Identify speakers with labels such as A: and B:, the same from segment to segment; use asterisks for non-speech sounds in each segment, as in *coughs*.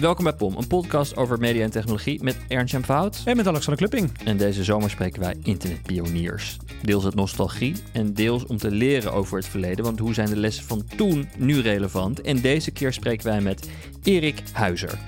A: Welkom bij POM, een podcast over media en technologie met Ernst Jan Fout.
B: En met Alexander Klupping.
A: En deze zomer spreken wij internetpioniers. Deels uit nostalgie en deels om te leren over het verleden. Want hoe zijn de lessen van toen nu relevant? En deze keer spreken wij met Erik Huizer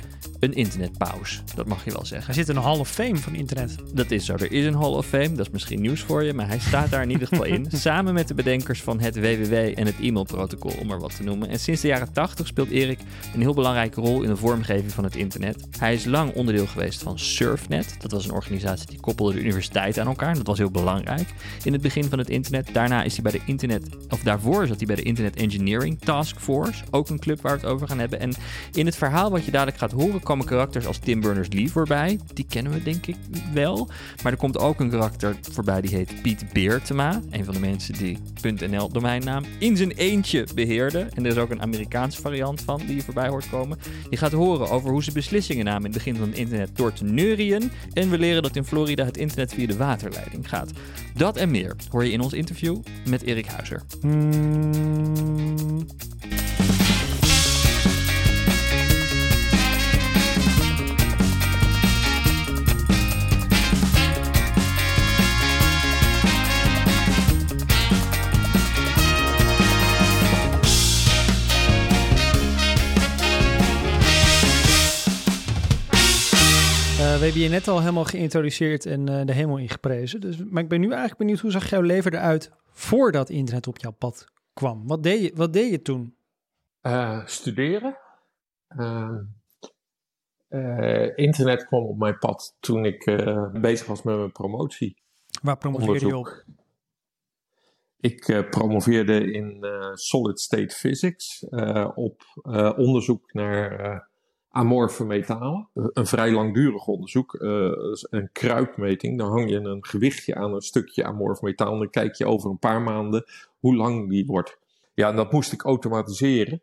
A: een internetpauze. Dat mag je wel zeggen.
B: Hij zit in een Hall of Fame van internet.
A: Dat is zo. Er is een Hall of Fame. Dat is misschien nieuws voor je, maar hij staat daar in ieder geval in. *laughs* Samen met de bedenkers van het WWW en het e-mailprotocol, om er wat te noemen. En sinds de jaren 80 speelt Erik een heel belangrijke rol in de vormgeving van het internet. Hij is lang onderdeel geweest van Surfnet. Dat was een organisatie die koppelde de universiteit aan elkaar. Dat was heel belangrijk in het begin van het internet. Daarna is hij bij de internet, of daarvoor zat hij bij de Internet Engineering Task Force. Ook een club waar we het over gaan hebben. En in het verhaal wat je dadelijk gaat horen komen karakters als Tim Berners-Lee voorbij. Die kennen we denk ik wel. Maar er komt ook een karakter voorbij die heet Piet Beertema. Een van de mensen die .nl domeinnaam in zijn eentje beheerde. En er is ook een Amerikaanse variant van die je voorbij hoort komen. Je gaat horen over hoe ze beslissingen namen in het begin van het internet door te neurien. En we leren dat in Florida het internet via de waterleiding gaat. Dat en meer hoor je in ons interview met Erik Huizer. Hmm.
B: We hebben je net al helemaal geïntroduceerd en uh, de hemel ingeprezen. Dus, maar ik ben nu eigenlijk benieuwd, hoe zag jouw leven eruit voordat internet op jouw pad kwam? Wat deed je, wat deed je toen?
C: Uh, studeren. Uh, internet kwam op mijn pad toen ik bezig was met mijn promotie.
B: Waar promoveerde je op?
C: Ik promoveerde in solid state physics op onderzoek naar amorfe metalen. Een vrij langdurig onderzoek, uh, een kruipmeting. Dan hang je een gewichtje aan een stukje amorf metaal en dan kijk je over een paar maanden hoe lang die wordt. Ja, en dat moest ik automatiseren.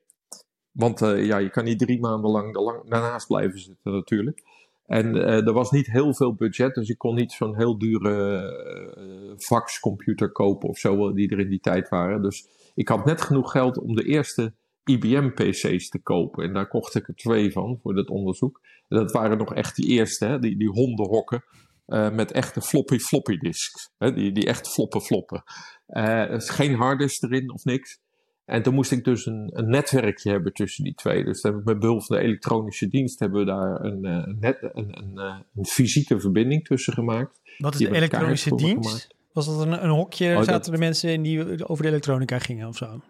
C: Want uh, ja, je kan niet drie maanden lang, lang daarnaast blijven zitten natuurlijk. En uh, er was niet heel veel budget, dus ik kon niet zo'n heel dure faxcomputer kopen of zo, die er in die tijd waren. Dus ik had net genoeg geld om de eerste IBM-PC's te kopen. En daar kocht ik er twee van voor dat onderzoek. En dat waren nog echt die eerste, hè, die, die hondenhokken. Uh, met echte floppy floppy disks. Hè, die, die echt floppen floppen. Uh, er is geen harddisk erin of niks. En toen moest ik dus een, een netwerkje hebben tussen die twee. Dus hebben we met behulp van de elektronische dienst hebben we daar een, net, een, een, een, fysieke verbinding tussen gemaakt.
B: Wat is de elektronische dienst? Was dat een, een hokje? Oh, zaten de mensen in die over de elektronica gingen of zo?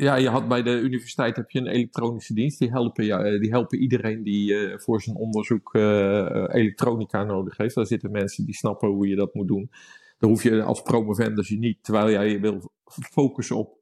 C: Ja, je had bij de universiteit heb je een elektronische dienst. Die helpen, ja, eh, die helpen iedereen die uh, voor zijn onderzoek uh, elektronica nodig heeft. Daar zitten mensen die snappen hoe je dat moet doen. Daar hoef je als promovendus je niet, terwijl jij je wil focussen op,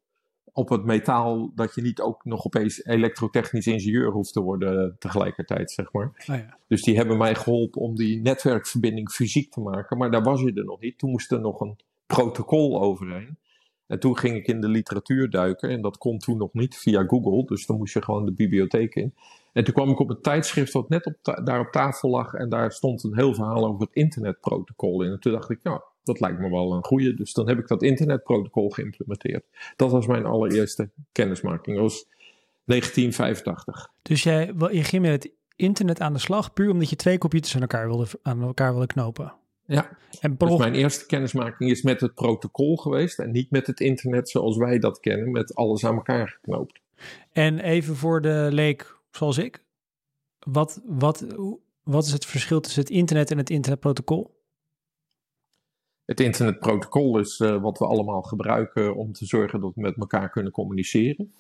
C: op het metaal, dat je niet ook nog opeens elektrotechnisch ingenieur hoeft te worden tegelijkertijd, zeg maar. Oh ja. Dus die hebben mij geholpen om die netwerkverbinding fysiek te maken. Maar daar was je er nog niet. Toen moest er nog een protocol overheen. En toen ging ik in de literatuur duiken en dat kon toen nog niet via Google, dus dan moest je gewoon de bibliotheek in. En toen kwam ik op een tijdschrift wat net op daar op tafel lag en daar stond een heel verhaal over het internetprotocol in. En toen dacht ik, nou, dat lijkt me wel een goede. Dus dan heb ik dat internetprotocol geïmplementeerd. Dat was mijn allereerste kennismaking. Dat was 1985.
B: Dus jij, je ging met het internet aan de slag puur omdat je twee computers aan elkaar wilde, aan elkaar wilde knopen?
C: Ja, en dus mijn eerste kennismaking is met het protocol geweest en niet met het internet zoals wij dat kennen, met alles aan elkaar geknoopt.
B: En even voor de leek zoals ik, wat, wat, wat is het verschil tussen het internet en het internetprotocol?
C: Het internetprotocol is uh, wat we allemaal gebruiken om te zorgen dat we met elkaar kunnen communiceren.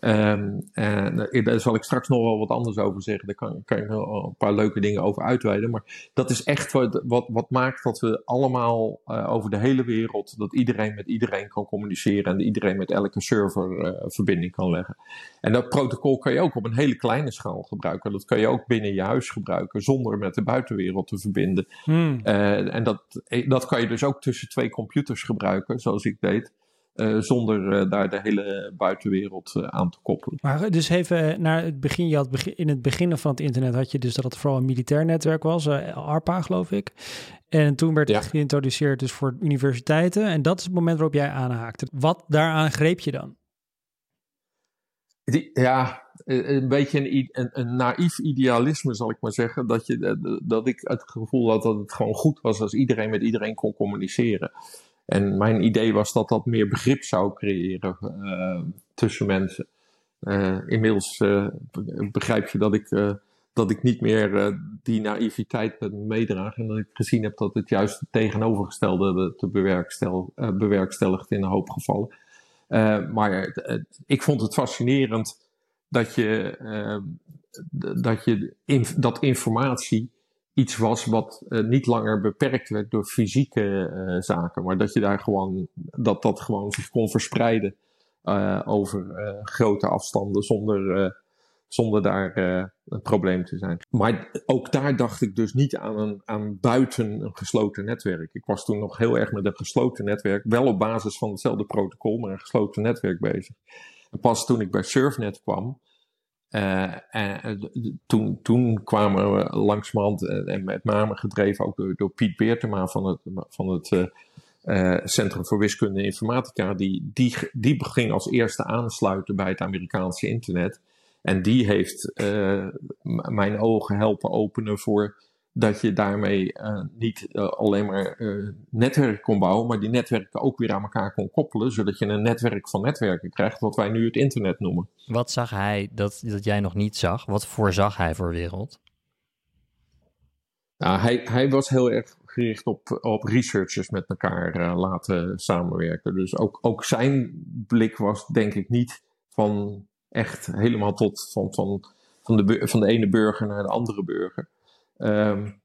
C: Um, en eh, daar zal ik straks nog wel wat anders over zeggen. Daar kan, kan je nog een paar leuke dingen over uitweiden. Maar dat is echt wat, wat, wat maakt dat we allemaal uh, over de hele wereld, dat iedereen met iedereen kan communiceren en iedereen met elke server uh, verbinding kan leggen. En dat protocol kan je ook op een hele kleine schaal gebruiken. Dat kan je ook binnen je huis gebruiken zonder met de buitenwereld te verbinden. Hmm. en dat, dat kan je dus ook tussen twee computers gebruiken, zoals ik deed. Uh, zonder uh, daar de hele buitenwereld uh, aan te koppelen.
B: Maar dus even naar het begin, je had begin, in het begin van het internet had je dus dat het vooral een militair netwerk was, ARPA geloof ik. En toen werd het geïntroduceerd dus voor universiteiten en dat is het moment waarop jij aanhaakte. Wat daaraan greep je dan?
C: Die, ja, een beetje een, een, een, naïef idealisme, zal ik maar zeggen. Dat, je, dat ik het gevoel had dat het gewoon goed was als iedereen met iedereen kon communiceren. En mijn idee was dat dat meer begrip zou creëren uh, tussen mensen. Uh, inmiddels uh, begrijp je dat ik, dat ik niet meer die naïviteit meedraag. En dat ik gezien heb dat het juist het tegenovergestelde te bewerkstel, bewerkstelligt in een hoop gevallen. maar ik vond het fascinerend dat je, dat, je dat informatie iets was wat uh, niet langer beperkt werd door fysieke uh, zaken, maar dat je daar gewoon, dat dat gewoon zich kon verspreiden uh, over grote afstanden zonder, zonder daar een probleem te zijn. Maar ook daar dacht ik dus niet aan, een, aan buiten een gesloten netwerk. Ik was toen nog heel erg met een gesloten netwerk, wel op basis van hetzelfde protocol, maar een gesloten netwerk bezig. Pas toen ik bij Surfnet kwam, uh, en toen, toen kwamen we langzamerhand, en met name gedreven ook door, Piet Beertema van het, van het Centrum voor Wiskunde en Informatica, die, die, die ging als eerste aansluiten bij het Amerikaanse internet. En die heeft mijn ogen helpen openen voor dat je daarmee uh, niet uh, alleen maar uh, netwerken kon bouwen, maar die netwerken ook weer aan elkaar kon koppelen, zodat je een netwerk van netwerken krijgt, wat wij nu het internet noemen.
A: Wat zag hij dat, dat jij nog niet zag? Wat voorzag hij voor wereld?
C: Nou, hij, hij was heel erg gericht op, op researchers met elkaar laten samenwerken. Dus ook, ook zijn blik was denk ik niet van echt helemaal tot van, van, van, de, van de ene burger naar de andere burger. Um,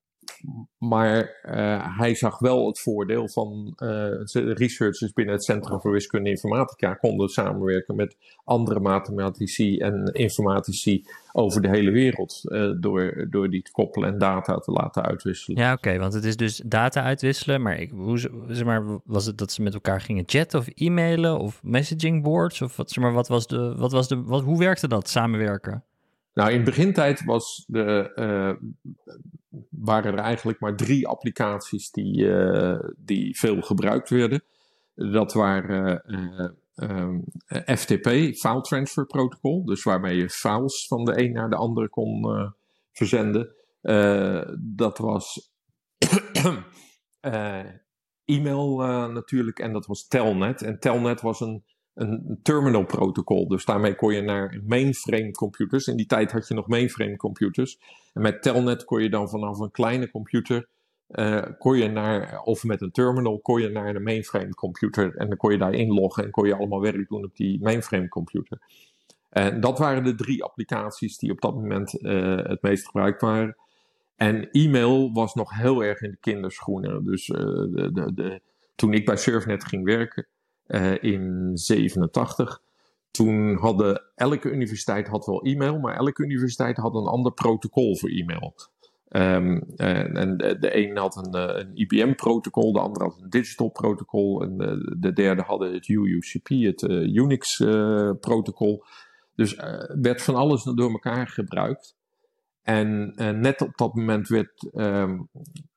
C: maar uh, hij zag wel het voordeel van uh, researchers binnen het Centrum voor Wiskunde en Informatica konden samenwerken met andere mathematici en informatici over de hele wereld uh, door, door die te koppelen en data te laten uitwisselen.
A: Ja, oké, want het is dus data uitwisselen, maar, ik, hoe, zeg maar was het dat ze met elkaar gingen chatten of e-mailen of messaging boards of wat, zeg maar, wat was de, wat was de, wat, hoe werkte dat samenwerken?
C: Nou, in begintijd was de, uh, waren er eigenlijk maar drie applicaties die, uh, die veel gebruikt werden. Dat waren um, FTP, File Transfer Protocol, dus waarmee je files van de een naar de andere kon verzenden. dat was *coughs* e-mail natuurlijk en dat was Telnet. En Telnet was een een terminal protocol. Dus daarmee kon je naar mainframe computers. In die tijd had je nog mainframe computers. En met Telnet kon je dan vanaf een kleine computer, uh, kon je naar, of met een terminal, kon je naar een mainframe computer. En dan kon je daar inloggen en kon je allemaal werk doen op die mainframe computer. En dat waren de drie applicaties die op dat moment uh, het meest gebruikt waren. En e-mail was nog heel erg in de kinderschoenen. Dus uh, de, de, de, toen ik bij Surfnet ging werken, uh, in 87. Toen hadden elke universiteit had wel e-mail, maar elke universiteit had een ander protocol voor e-mail. En, en de, de een had een, eh, een IBM-protocol, de andere had een digital protocol en de, de derde hadden het UUCP, het Unix-protocol. dus werd van alles door elkaar gebruikt. En net op dat moment werd um,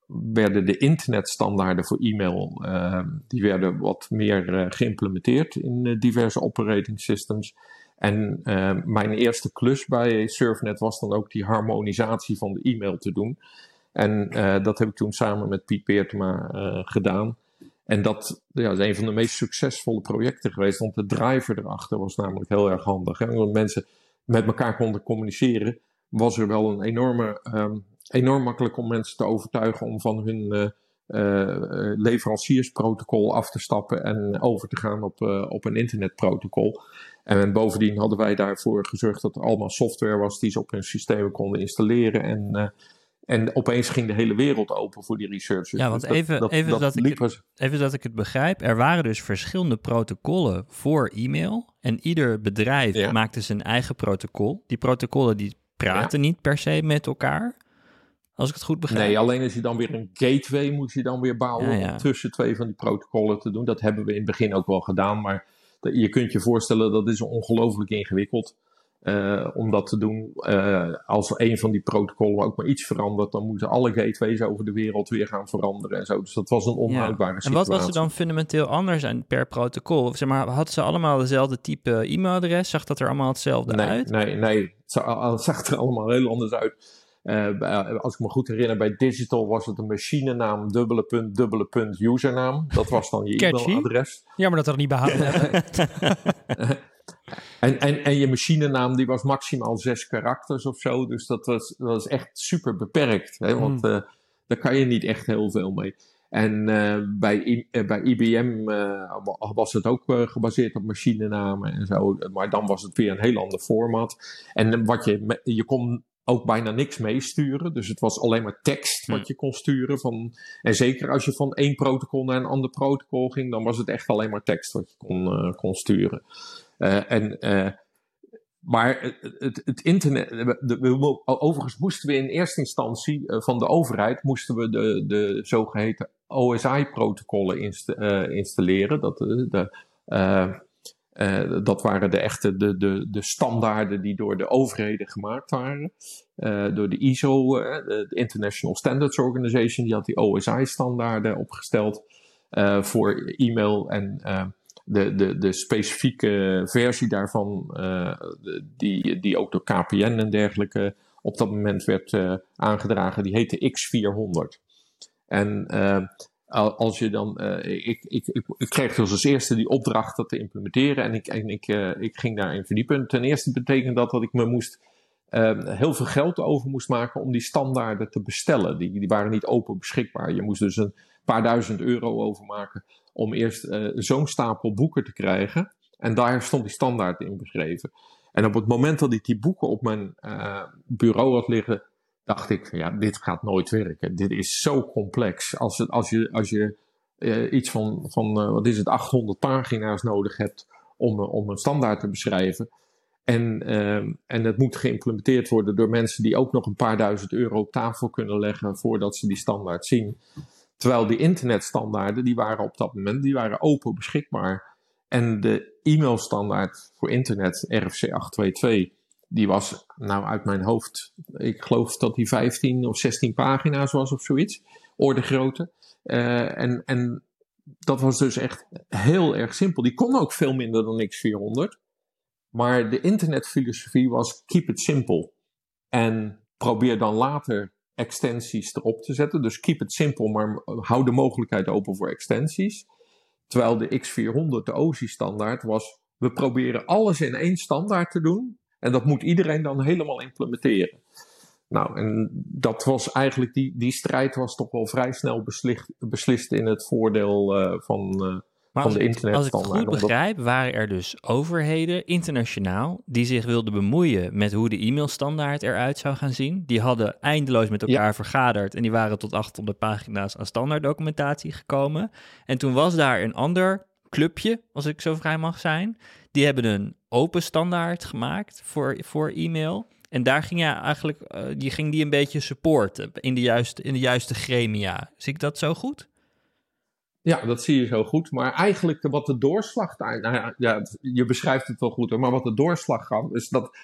C: werden de internetstandaarden voor e-mail uh, die werden wat meer uh, geïmplementeerd in uh, diverse operating systems. En mijn eerste klus bij Surfnet was dan ook die harmonisatie van de e-mail te doen. En dat heb ik toen samen met Piet Peertema gedaan. En dat ja, is een van de meest succesvolle projecten geweest, want de driver erachter was namelijk heel erg handig. Hè? Omdat mensen met elkaar konden communiceren, was er wel een enorme um, enorm makkelijk om mensen te overtuigen om van hun uh, uh, leveranciersprotocol af te stappen en over te gaan op, op een internetprotocol. En bovendien hadden wij daarvoor gezorgd dat er allemaal software was die ze op hun systemen konden installeren. En, en opeens ging de hele wereld open voor die researchers.
A: Ja, want dus even, dat, even, dat, ik het, even dat ik het begrijp. Er waren dus verschillende protocollen voor e-mail. En ieder bedrijf maakte zijn eigen protocol. Die protocollen die praten niet per se met elkaar. Als ik het goed begrijp.
C: Nee, alleen als je dan weer een gateway moet je dan weer bouwen om tussen twee van die protocollen te doen. Dat hebben we in het begin ook wel gedaan, maar je kunt je voorstellen dat is ongelooflijk ingewikkeld. om dat te doen. als een van die protocollen ook maar iets verandert, dan moeten alle gateways over de wereld weer gaan veranderen en zo. Dus dat was een onhoudbare ja. situatie.
A: En wat was er dan fundamenteel anders aan per protocol? Zeg maar, hadden ze allemaal dezelfde type e-mailadres? Zag dat er allemaal hetzelfde
C: nee,
A: uit?
C: Nee, nee. Het zag er allemaal heel anders uit. Uh, als ik me goed herinner, bij Digital was het een machinenaam, dubbele punt, dubbele punt, username. Dat was dan je e-mailadres.
B: Jammer dat we dat niet behouden *laughs* hebben.
C: en, en, en je machinenaam die was maximaal zes karakters of zo. Dus dat was, dat was echt super beperkt. Hè? Want uh, daar kan je niet echt heel veel mee. En uh, bij, bij IBM was het ook gebaseerd op machinenamen en zo. Maar dan was het weer een heel ander format. En wat je, je kon ook bijna niks meesturen. Dus het was alleen maar tekst wat hm. je kon sturen. Van, en zeker als je van één protocol naar een ander protocol ging, dan was het echt alleen maar tekst wat je kon, uh, kon sturen. Uh, en, uh, maar het, het, internet, de, we, overigens moesten we in eerste instantie van de overheid, moesten we de, de zogeheten OSI-protocollen inst installeren. Dat, de, uh, dat waren de echte de, de, de standaarden die door de overheden gemaakt waren. Uh, door de ISO, uh, de International Standards Organization, die had die OSI-standaarden opgesteld voor e-mail. En de, de, de specifieke versie daarvan, die, die ook door KPN en dergelijke op dat moment werd aangedragen, die heette X400. En als je dan, uh, ik, ik, ik, kreeg dus als eerste die opdracht dat te implementeren en ik, en ik, uh, ik ging daarin verdiepen. Ten eerste betekende dat dat ik me moest, uh, heel veel geld over moest maken om die standaarden te bestellen. Die, die waren niet open beschikbaar. Je moest dus een paar duizend euro overmaken om eerst zo'n stapel boeken te krijgen. En daar stond die standaard in beschreven. En op het moment dat ik die boeken op mijn bureau had liggen, dacht ik ja, dit gaat nooit werken. Dit is zo complex. Als, het, als je, als je uh, iets van, van uh, wat is het, 800 pagina's nodig hebt om, uh, om een standaard te beschrijven. En, en het moet geïmplementeerd worden door mensen die ook nog een paar duizend euro op tafel kunnen leggen voordat ze die standaard zien. Terwijl die internetstandaarden, die waren op dat moment, die waren open beschikbaar. En de e-mailstandaard voor internet, RFC 822, die was nou uit mijn hoofd, ik geloof dat die 15 of 16 pagina's was of zoiets, orde grootte. Uh, en, en dat was dus echt heel erg simpel. Die kon ook veel minder dan X400. Maar de internetfilosofie was keep it simple. En probeer dan later extensies erop te zetten. Dus keep it simple, maar hou de mogelijkheid open voor extensies. Terwijl de X400, de OSI-standaard, was we proberen alles in één standaard te doen. En dat moet iedereen dan helemaal implementeren. Nou, en dat was eigenlijk, die, die strijd was toch wel vrij snel beslist, beslist in het voordeel uh, van, uh, van de internet.
A: Als ik het goed begrijp, waren er dus overheden internationaal die zich wilden bemoeien met hoe de e-mailstandaard eruit zou gaan zien. Die hadden eindeloos met elkaar vergaderd en die waren tot 800 pagina's aan standaarddocumentatie gekomen. En toen was daar een ander clubje, als ik zo vrij mag zijn, die hebben een open standaard gemaakt voor, voor e-mail. En daar ging ja eigenlijk, uh, die ging die een beetje supporten in de juiste, in de juiste gremia. Zie ik dat zo goed?
C: Ja, dat zie je zo goed. Maar eigenlijk wat de doorslag, nou ja, je beschrijft het wel goed, maar wat de doorslag gaf, is dat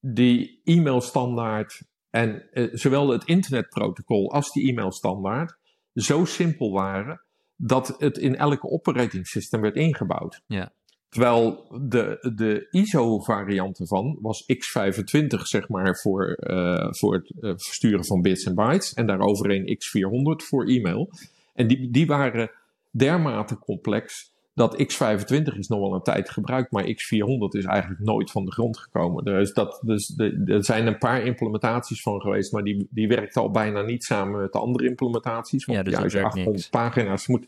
C: die e-mailstandaard en uh, zowel het internetprotocol als die e-mailstandaard zo simpel waren dat het in elke operating system werd ingebouwd.
A: Ja.
C: Terwijl de, de ISO-variant ervan was x25, zeg maar, voor, uh, voor het uh, versturen van bits en bytes. En daaroverheen x400 voor e-mail. En die, die waren dermate complex dat x25 is nog wel een tijd gebruikt, maar x400 is eigenlijk nooit van de grond gekomen. Dus, dat, dus de, er zijn een paar implementaties van geweest, maar die, die werkt al bijna niet samen met de andere implementaties. Want
A: ja, dus
C: je 800 niks. pagina's moet.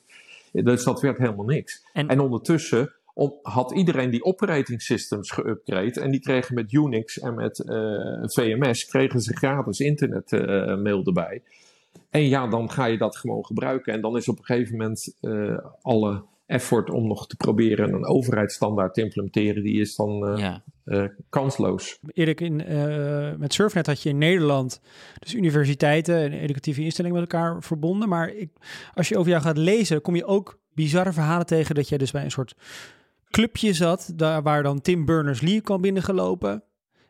C: Dus dat werd helemaal niks. En, en ondertussen om, had iedereen die operating systems geüpgrade. En die kregen met Unix en met uh, eh, VMS kregen ze gratis internet uh, mail erbij. En ja, dan ga je dat gewoon gebruiken. En dan is op een gegeven moment uh, alle effort om nog te proberen een overheidsstandaard te implementeren, die is dan ja. kansloos.
B: Erik, in, met Surfnet had je in Nederland dus universiteiten en educatieve instellingen met elkaar verbonden. Maar ik, als je over jou gaat lezen, kom je ook bizarre verhalen tegen dat jij dus bij een soort clubje zat, daar, waar dan Tim Berners-Lee kwam binnengelopen.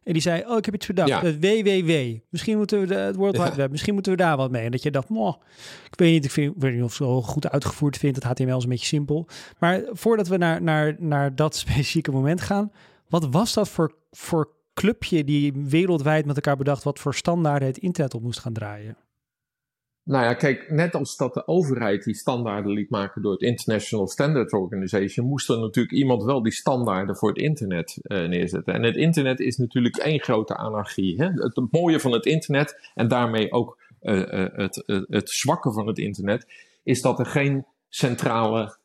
B: En die zei, oh, ik heb iets bedacht. Ja. Het WWW. Misschien moeten we de, het World Wide Web, misschien moeten we daar wat mee. En dat je dacht, moh, ik weet niet, ik, vind, ik weet niet of het zo goed uitgevoerd vindt. Het HTML is een beetje simpel. Maar voordat we naar, naar, naar dat *laughs* specifieke moment gaan, wat was dat voor, voor clubje die wereldwijd met elkaar bedacht wat voor standaarden het internet op moest gaan draaien?
C: Nou ja, kijk, net als dat de overheid die standaarden liet maken door het International Standards Organization, moest er natuurlijk iemand wel die standaarden voor het internet uh, neerzetten. En het internet is natuurlijk één grote anarchie. Hè? Het, mooie van het internet en daarmee ook uh, uh, het, het zwakke van het internet, is dat er geen centrale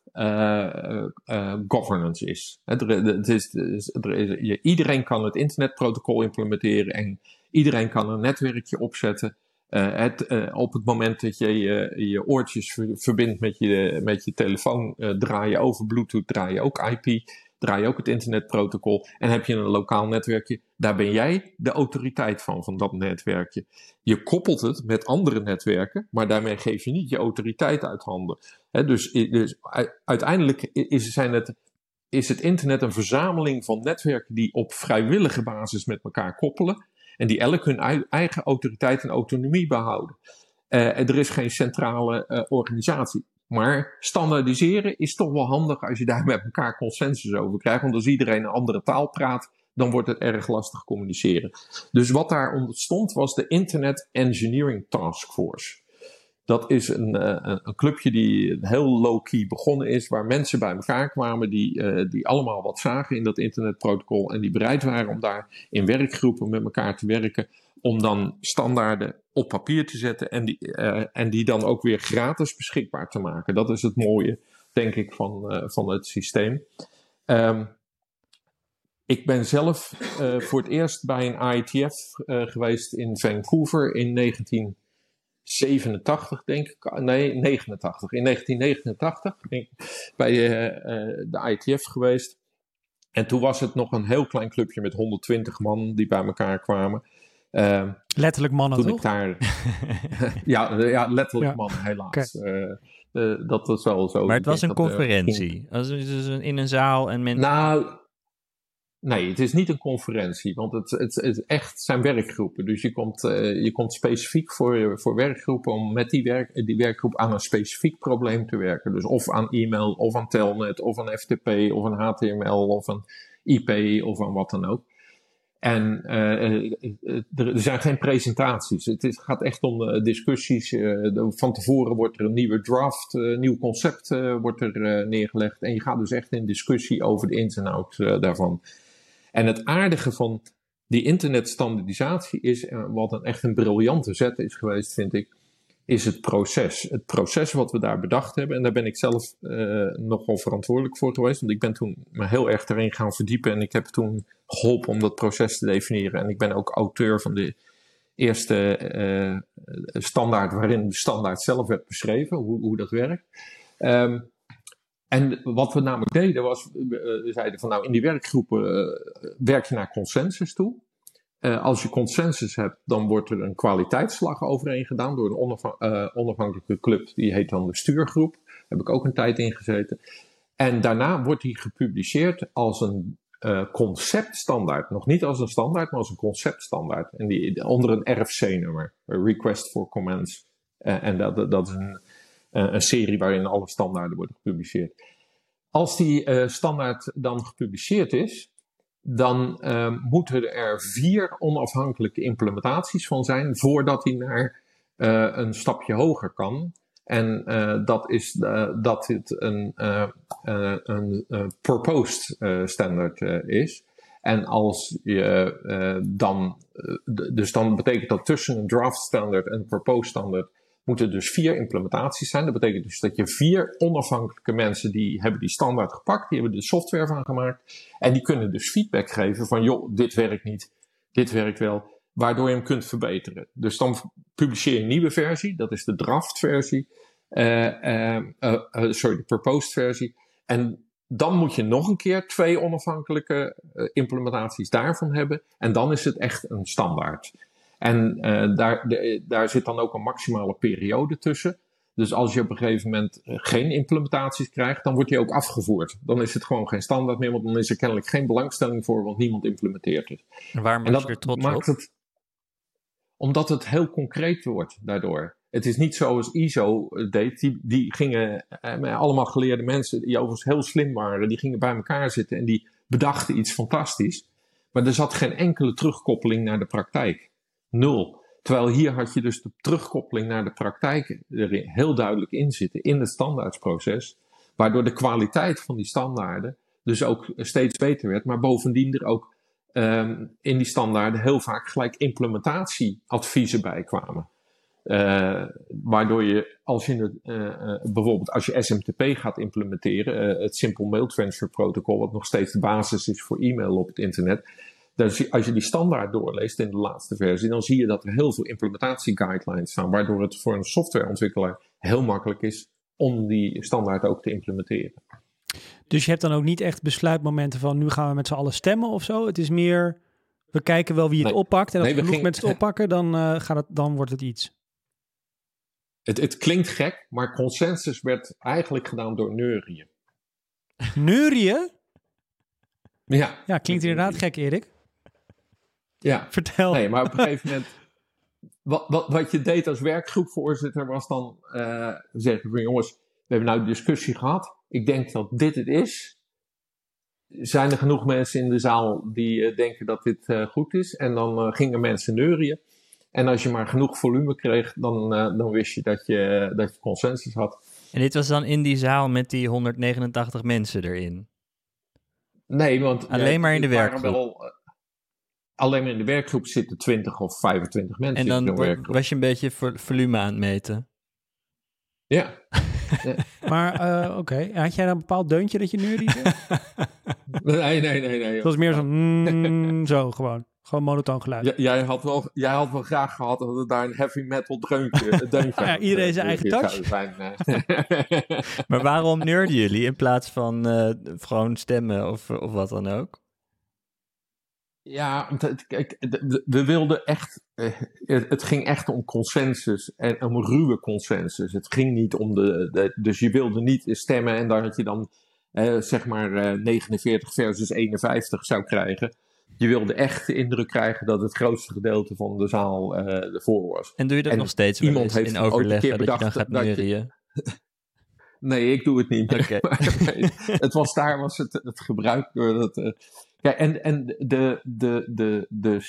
C: governance is. Het is, er is iedereen kan het internetprotocol implementeren en iedereen kan een netwerkje opzetten. Uh, het, uh, op het moment dat je je, je oortjes verbindt met je, met je telefoon, draai je over Bluetooth, draai je ook IP, draai je ook het internetprotocol en heb je een lokaal netwerkje. Daar ben jij de autoriteit van, van dat netwerkje. Je koppelt het met andere netwerken, maar daarmee geef je niet je autoriteit uit handen. Dus, dus uiteindelijk is, zijn het, is het internet een verzameling van netwerken die op vrijwillige basis met elkaar koppelen. En die elk hun eigen autoriteit en autonomie behouden. Uh, er is geen centrale uh, organisatie. Maar standaardiseren is toch wel handig als je daar met elkaar consensus over krijgt. Want als iedereen een andere taal praat, dan wordt het erg lastig communiceren. Dus wat daar ontstond was de Internet Engineering Task Force. Dat is een, uh, een clubje die heel low-key begonnen is, waar mensen bij elkaar kwamen die, uh, die allemaal wat zagen in dat internetprotocol en die bereid waren om daar in werkgroepen met elkaar te werken, om dan standaarden op papier te zetten en die, uh, en die dan ook weer gratis beschikbaar te maken. Dat is het mooie, denk ik, van, van het systeem. Um, ik ben zelf voor het eerst bij een IETF geweest in Vancouver in 19. 87, denk ik. Nee, 89. In 1989 ben ik bij uh, de ITF geweest. En toen was het nog een heel klein clubje met 120 man die bij elkaar kwamen.
B: Uh, letterlijk mannen, toen
C: toch? Ik daar, *laughs* ja, ja, letterlijk mannen, helaas. Okay. Uh, dat was wel zo.
A: Maar het was een conferentie. Ging... Dus in een zaal en mensen.
C: Nou, Nee, het is niet een conferentie, want het, het, het echt zijn werkgroepen. Dus je komt, uh, je komt specifiek voor, voor werkgroepen om met die, werk, die werkgroep aan een specifiek probleem te werken. Dus of aan e-mail, of aan telnet, of aan FTP, of aan HTML, of aan IP, of aan wat dan ook. En uh, er zijn geen presentaties. Het is, gaat echt om discussies. van tevoren wordt er een nieuwe draft, een nieuw concept wordt er neergelegd. En je gaat dus echt in discussie over de ins en daarvan. En het aardige van die internetstandardisatie is, eh, wat een echt een briljante zet is geweest, vind ik, is het proces. Het proces wat we daar bedacht hebben. En daar ben ik zelf uh, nogal verantwoordelijk voor geweest. Want ik ben toen me heel erg erin gaan verdiepen. En ik heb toen geholpen om dat proces te definiëren. En ik ben ook auteur van de eerste uh, standaard waarin de standaard zelf werd beschreven. Hoe, hoe dat werkt. Um, en wat we namelijk deden was, we zeiden van nou in die werkgroepen uh, werk je naar consensus toe. Uh, als je consensus hebt, dan wordt er een kwaliteitsslag overheen gedaan door een uh, onafhankelijke club. Die heet dan de stuurgroep. Daar heb ik ook een tijd in gezeten. En daarna wordt die gepubliceerd als een conceptstandaard. Nog niet als een standaard, maar als een conceptstandaard. En die onder een RFC-nummer, Request for Comments. en dat, dat is een eh, een serie waarin alle standaarden worden gepubliceerd. Als die uh, standaard dan gepubliceerd is, dan uh, moeten er vier onafhankelijke implementaties van zijn voordat hij naar uh, een stapje hoger kan. En dat is dat het een, een proposed standard is. En als je dan, dus dan betekent dat tussen een draft standard en een proposed standard moeten dus vier implementaties zijn. Dat betekent dus dat je vier onafhankelijke mensen die hebben die standaard gepakt, die hebben de software van gemaakt. En die kunnen dus feedback geven van joh, dit werkt niet, dit werkt wel, waardoor je hem kunt verbeteren. Dus dan publiceer je een nieuwe versie, dat is de draft versie, uh, uh, uh, sorry, de proposed versie. En dan moet je nog een keer twee onafhankelijke implementaties daarvan hebben. En dan is het echt een standaard. En uh, daar, de, daar zit dan ook een maximale periode tussen. Dus als je op een gegeven moment geen implementaties krijgt, dan wordt die ook afgevoerd. Dan is het gewoon geen standaard meer, want dan is er kennelijk geen belangstelling voor, want niemand implementeert het.
A: En waarom en dat je er trots maakt op? Het,
C: omdat het heel concreet wordt daardoor. Het is niet zoals ISO deed. Die, die gingen, eh, allemaal geleerde mensen, die overigens heel slim waren, die gingen bij elkaar zitten en die bedachten iets fantastisch. Maar er zat geen enkele terugkoppeling naar de praktijk. Nul. Terwijl hier had je dus de terugkoppeling naar de praktijk er heel duidelijk in zitten in het standaardsproces. Waardoor de kwaliteit van die standaarden dus ook steeds beter werd. Maar bovendien er ook um, in die standaarden heel vaak gelijk implementatieadviezen bij kwamen. Uh, waardoor je, als je het, uh, bijvoorbeeld als je SMTP gaat implementeren, het Simple Mail Transfer Protocol, wat nog steeds de basis is voor e-mail op het internet, dus als je die standaard doorleest in de laatste versie, dan zie je dat er heel veel implementatieguidelines staan, waardoor het voor een softwareontwikkelaar heel makkelijk is om die standaard ook te implementeren.
B: Dus je hebt dan ook niet echt besluitmomenten van nu gaan we met z'n allen stemmen of zo. Het is meer, we kijken wel wie het oppakt. En als nee, genoeg mensen het oppakken, dan, uh, gaat het, dan wordt het iets.
C: Het, het klinkt gek, maar consensus werd eigenlijk gedaan door neurien.
B: Neurien?
C: Ja.
B: Ja, klinkt inderdaad gek, Erik.
C: Ja.
B: Vertel.
C: Nee, maar op een gegeven moment. Wat, wat, wat je deed als werkgroepvoorzitter was dan uh, zeggen: van jongens, we hebben nou een discussie gehad. Ik denk dat dit het is. Zijn er genoeg mensen in de zaal die uh, denken dat dit uh, goed is? En dan gingen mensen neurien. En als je maar genoeg volume kreeg, dan, dan wist je dat, je dat je consensus had.
A: En dit was dan in die zaal met die 189 mensen erin?
C: Nee, want...
A: Alleen maar in de werkgroep?
C: Alleen maar in de werkgroep zitten 20 of 25 mensen.
A: En dan was je een beetje volume aan het meten.
C: Ja. *laughs*
B: Maar uh, oké, had jij dan een bepaald deuntje dat je neuriede? *laughs*
C: nee, nee, nee. nee
B: het was meer zo, mm, zo gewoon. Gewoon monotoon geluid.
C: jij, had wel, jij had wel graag gehad dat er daar een heavy metal dreuntje, deuntje *laughs*
B: ja, Iedereen zijn eigen touch. Zijn,
A: maar waarom neurden jullie in plaats van uh, gewoon stemmen of, of wat dan ook?
C: Ja, kijk, we wilden echt. Eh, het ging echt om consensus en om ruwe consensus. Het ging niet om de. dus je wilde niet stemmen en dan had je dan eh, zeg maar 49 versus 51 zou krijgen. Je wilde echt de indruk krijgen dat het grootste gedeelte van de zaal uh, ervoor was.
A: En doe je dat nog steeds iemand heeft in overleg dat je dan gaat neurien? *laughs*
C: nee, ik doe het niet. Okay. *laughs* het was daar was het, het gebruik door dat. Ja, en, en de, de, de, de,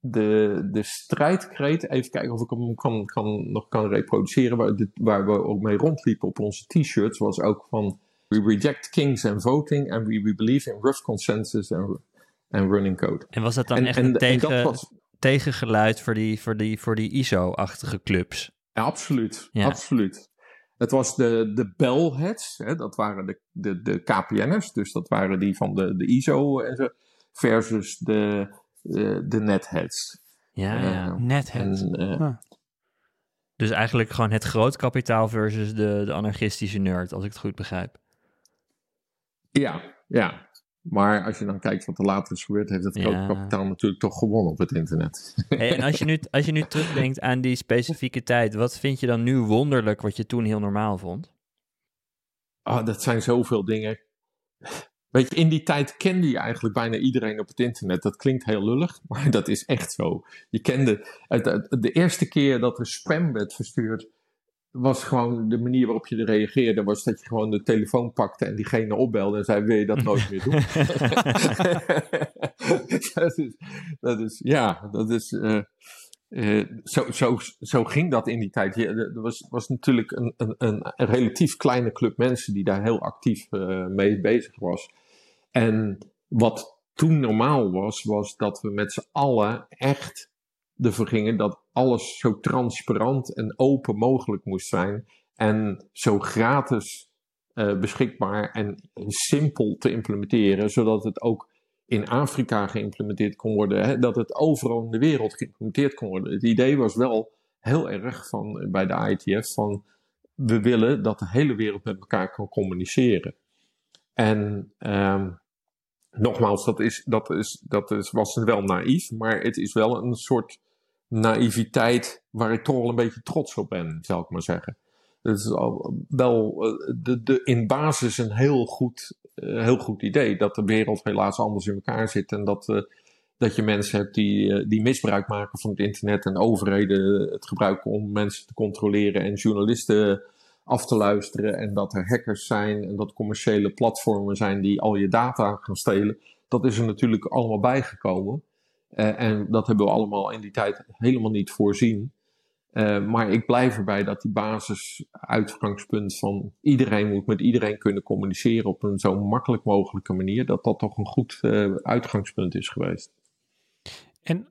C: de, de strijdkreet, even kijken of ik hem kan, kan, nog kan reproduceren, waar, dit, waar we ook mee rondliepen op onze t-shirts, was ook van We reject kings and voting and we, we believe in rough consensus and, and running code.
A: En was dat dan echt een tegen, was, tegengeluid voor die, voor die, voor die ISO-achtige clubs?
C: Ja, absoluut. Ja. Absoluut. Het was de, de bellheads, hè, dat waren de, de, de KPN'ers, dus dat waren die van de, de ISO en zo, versus de, de, de netheads.
A: Ja, ja.
B: Uh, netheads.
A: Uh, Dus eigenlijk gewoon het groot kapitaal versus de, de anarchistische nerd, als ik het goed begrijp.
C: Ja, ja. Maar als je dan kijkt wat er later is gebeurd, heeft het kapitaal natuurlijk toch gewonnen op het internet.
A: Hey, en als je, nu, als je nu terugdenkt aan die specifieke tijd, wat vind je dan nu wonderlijk wat je toen heel normaal vond?
C: Ah, dat zijn zoveel dingen. Weet je, in die tijd kende je eigenlijk bijna iedereen op het internet. Dat klinkt heel lullig, maar *laughs* dat is echt zo. Je kende, de eerste keer dat er spam werd verstuurd, was gewoon de manier waarop je er reageerde, was dat je gewoon de telefoon pakte en diegene opbelde en zei: Wil je dat nooit meer doen? *laughs* *laughs* dat, is, dat is, ja, dat is. Uh, uh, zo, zo, zo ging dat in die tijd. er was, was natuurlijk een, een, een, relatief kleine club mensen die daar heel actief uh, mee bezig was. En wat toen normaal was, was dat we met z'n allen echt ervoor gingen dat alles zo transparant en open mogelijk moest zijn. En zo gratis uh, beschikbaar en simpel te implementeren, zodat het ook in Afrika geïmplementeerd kon worden. Hè, dat het overal in de wereld geïmplementeerd kon worden. Het idee was wel heel erg van, bij de ITF van we willen dat de hele wereld met elkaar kan communiceren. En um, nogmaals, dat, is, dat, is, dat is, was wel naïef, maar het is wel een soort naïviteit waar ik toch wel een beetje trots op ben, zal ik maar zeggen. Dat is al wel de, de, in basis een heel goed, heel goed idee. Dat de wereld helaas anders in elkaar zit en dat dat je mensen hebt die, die misbruik maken van het internet en overheden het gebruiken om mensen te controleren en journalisten af te luisteren en dat er hackers zijn en dat commerciële platformen zijn die al je data gaan stelen. Dat is er natuurlijk allemaal bijgekomen. Uh, en dat hebben we allemaal in die tijd helemaal niet voorzien. Uh, maar ik blijf erbij dat die basisuitgangspunt van iedereen moet met iedereen kunnen communiceren op een zo makkelijk mogelijke manier, dat dat toch een goed uh, uitgangspunt is geweest.
B: En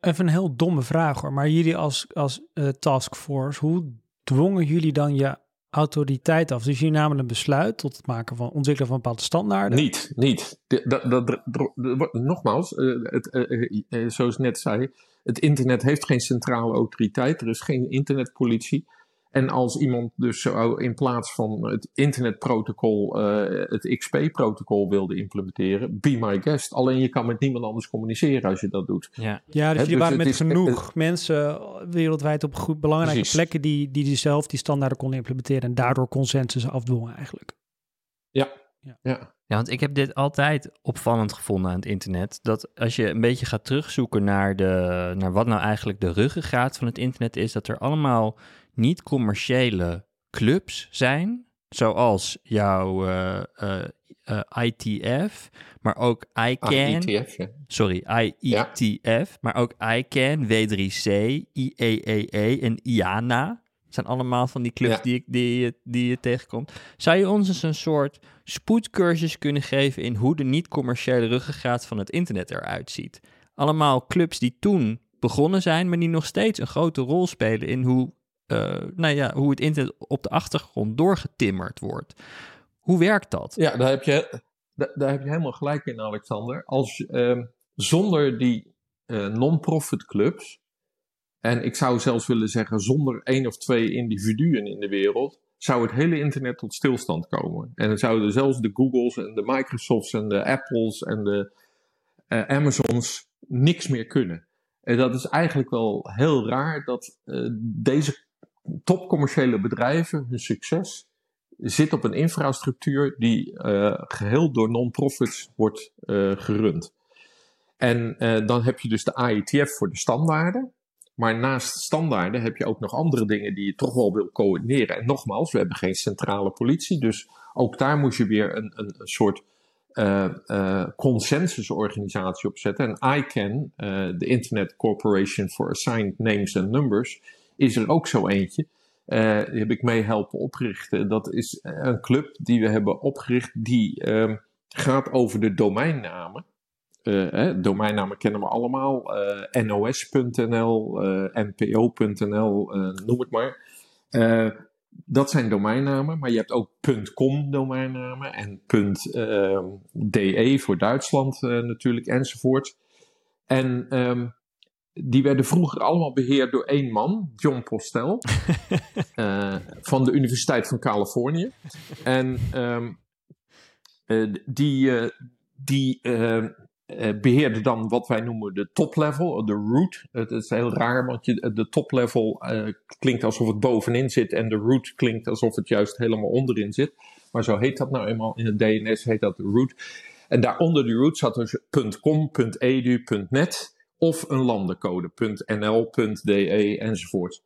B: even een heel domme vraag hoor, maar jullie als, als taskforce, hoe dwongen jullie dan je autoriteit af? Dus jullie namen een besluit tot het maken van ontwikkelen van bepaalde standaarden?
C: Niet, niet. Nogmaals, zoals ik net zei, het internet heeft geen centrale autoriteit. Er is geen internetpolitie. En als iemand dus zo in plaats van het internetprotocol uh, het XP-protocol wilde implementeren, be my guest. Alleen je kan met niemand anders communiceren als je dat doet.
B: Ja, ja dus je waren met genoeg mensen wereldwijd op goed, belangrijke plekken die, die zelf die standaarden konden implementeren en daardoor consensus afdwongen eigenlijk.
C: Ja, ja.
A: ja. Ja, want ik heb dit altijd opvallend gevonden aan het internet. Dat als je een beetje gaat terugzoeken naar, de, naar wat nou eigenlijk de ruggengraat van het internet is, dat er allemaal niet-commerciële clubs zijn, zoals jouw uh, uh, uh, ITF, maar ook ICANN. Ah, IETF, ja. Sorry, IETF, ja. maar ook ICANN, W3C, IEEE e en IANA. Zijn allemaal van die clubs ja. die, die, die je tegenkomt. Zou je ons eens een soort spoedcursus kunnen geven in hoe de niet-commerciële ruggengraat van het internet eruit ziet? Allemaal clubs die toen begonnen zijn, maar die nog steeds een grote rol spelen in hoe uh, nou ja, hoe het internet op de achtergrond doorgetimmerd wordt. Hoe werkt dat?
C: Ja, daar heb je, daar, heb je helemaal gelijk in, Alexander. Als, uh, zonder die uh, non-profit clubs, en ik zou zelfs willen zeggen zonder één of twee individuen in de wereld, zou het hele internet tot stilstand komen. En dan zouden zelfs de Googles en de Microsofts en de Apples en de uh, Amazons niks meer kunnen. En dat is eigenlijk wel heel raar dat deze topcommerciële bedrijven, hun succes zit op een infrastructuur die uh, geheel door non-profits wordt uh, gerund. En uh, dan heb je dus de AITF voor de standaarden. Maar naast standaarden heb je ook nog andere dingen die je toch wel wil coördineren. En nogmaals, we hebben geen centrale politie. Dus ook daar moet je weer een, een, soort consensusorganisatie opzetten. En ICANN, de Internet Corporation for Assigned Names and Numbers, is er ook zo eentje. Uh, die heb ik mee helpen oprichten. Dat is een club die we hebben opgericht die uh, gaat over de domeinnamen. Uh, domeinnamen kennen we allemaal. NOS.nl, NPO.nl, noem het maar. dat zijn domeinnamen, maar je hebt ook .com domeinnamen en .de voor Duitsland natuurlijk enzovoort. En um, die werden vroeger allemaal beheerd door één man, John Postel, uh, *laughs* van de Universiteit van Californië. En um, uh, die, uh, die beheerde dan wat wij noemen de top level, de root. Het is heel raar, want je, de top level klinkt alsof het bovenin zit en de root klinkt alsof het juist helemaal onderin zit. Maar zo heet dat nou eenmaal in het DNS, heet dat de root. En daaronder die root zat dus .com, .edu, .net of een landencode.nl.de enzovoort.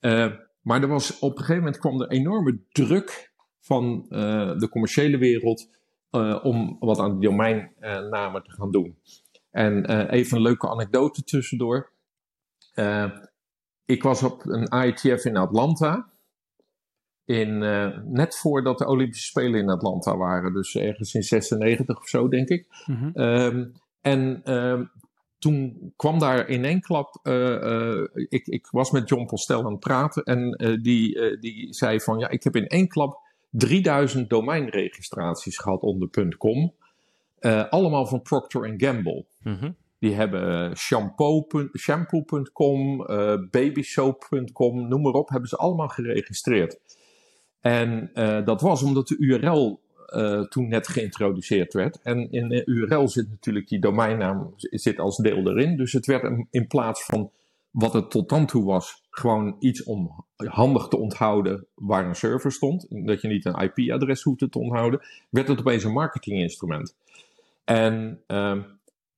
C: Uh, maar er was, op een gegeven moment kwam er enorme druk van uh, de commerciële wereld uh, om wat aan die domeinnamen te gaan doen. En even een leuke anekdote tussendoor. ik was op een IETF in Atlanta. In, net voordat de Olympische Spelen in Atlanta waren. Dus ergens in 96 of zo, denk ik. Mm -hmm. um, en ehm, toen kwam daar in één klap, uh, uh, ik, ik, was met John Postel aan het praten en uh, die, die zei van ja, ik heb in één klap 3000 domeinregistraties gehad onder .com. allemaal van Procter Gamble. Mm -hmm. Die hebben shampoo.com, shampoo babysoap.com, noem maar op, hebben ze allemaal geregistreerd. En dat was omdat de URL uh, toen net geïntroduceerd werd. En in de URL zit natuurlijk die domeinnaam zit als deel erin. Dus het werd in plaats van wat het tot dan toe was, gewoon iets om handig te onthouden waar een server stond, dat je niet een IP-adres hoefde te onthouden, werd het opeens een marketinginstrument. En uh,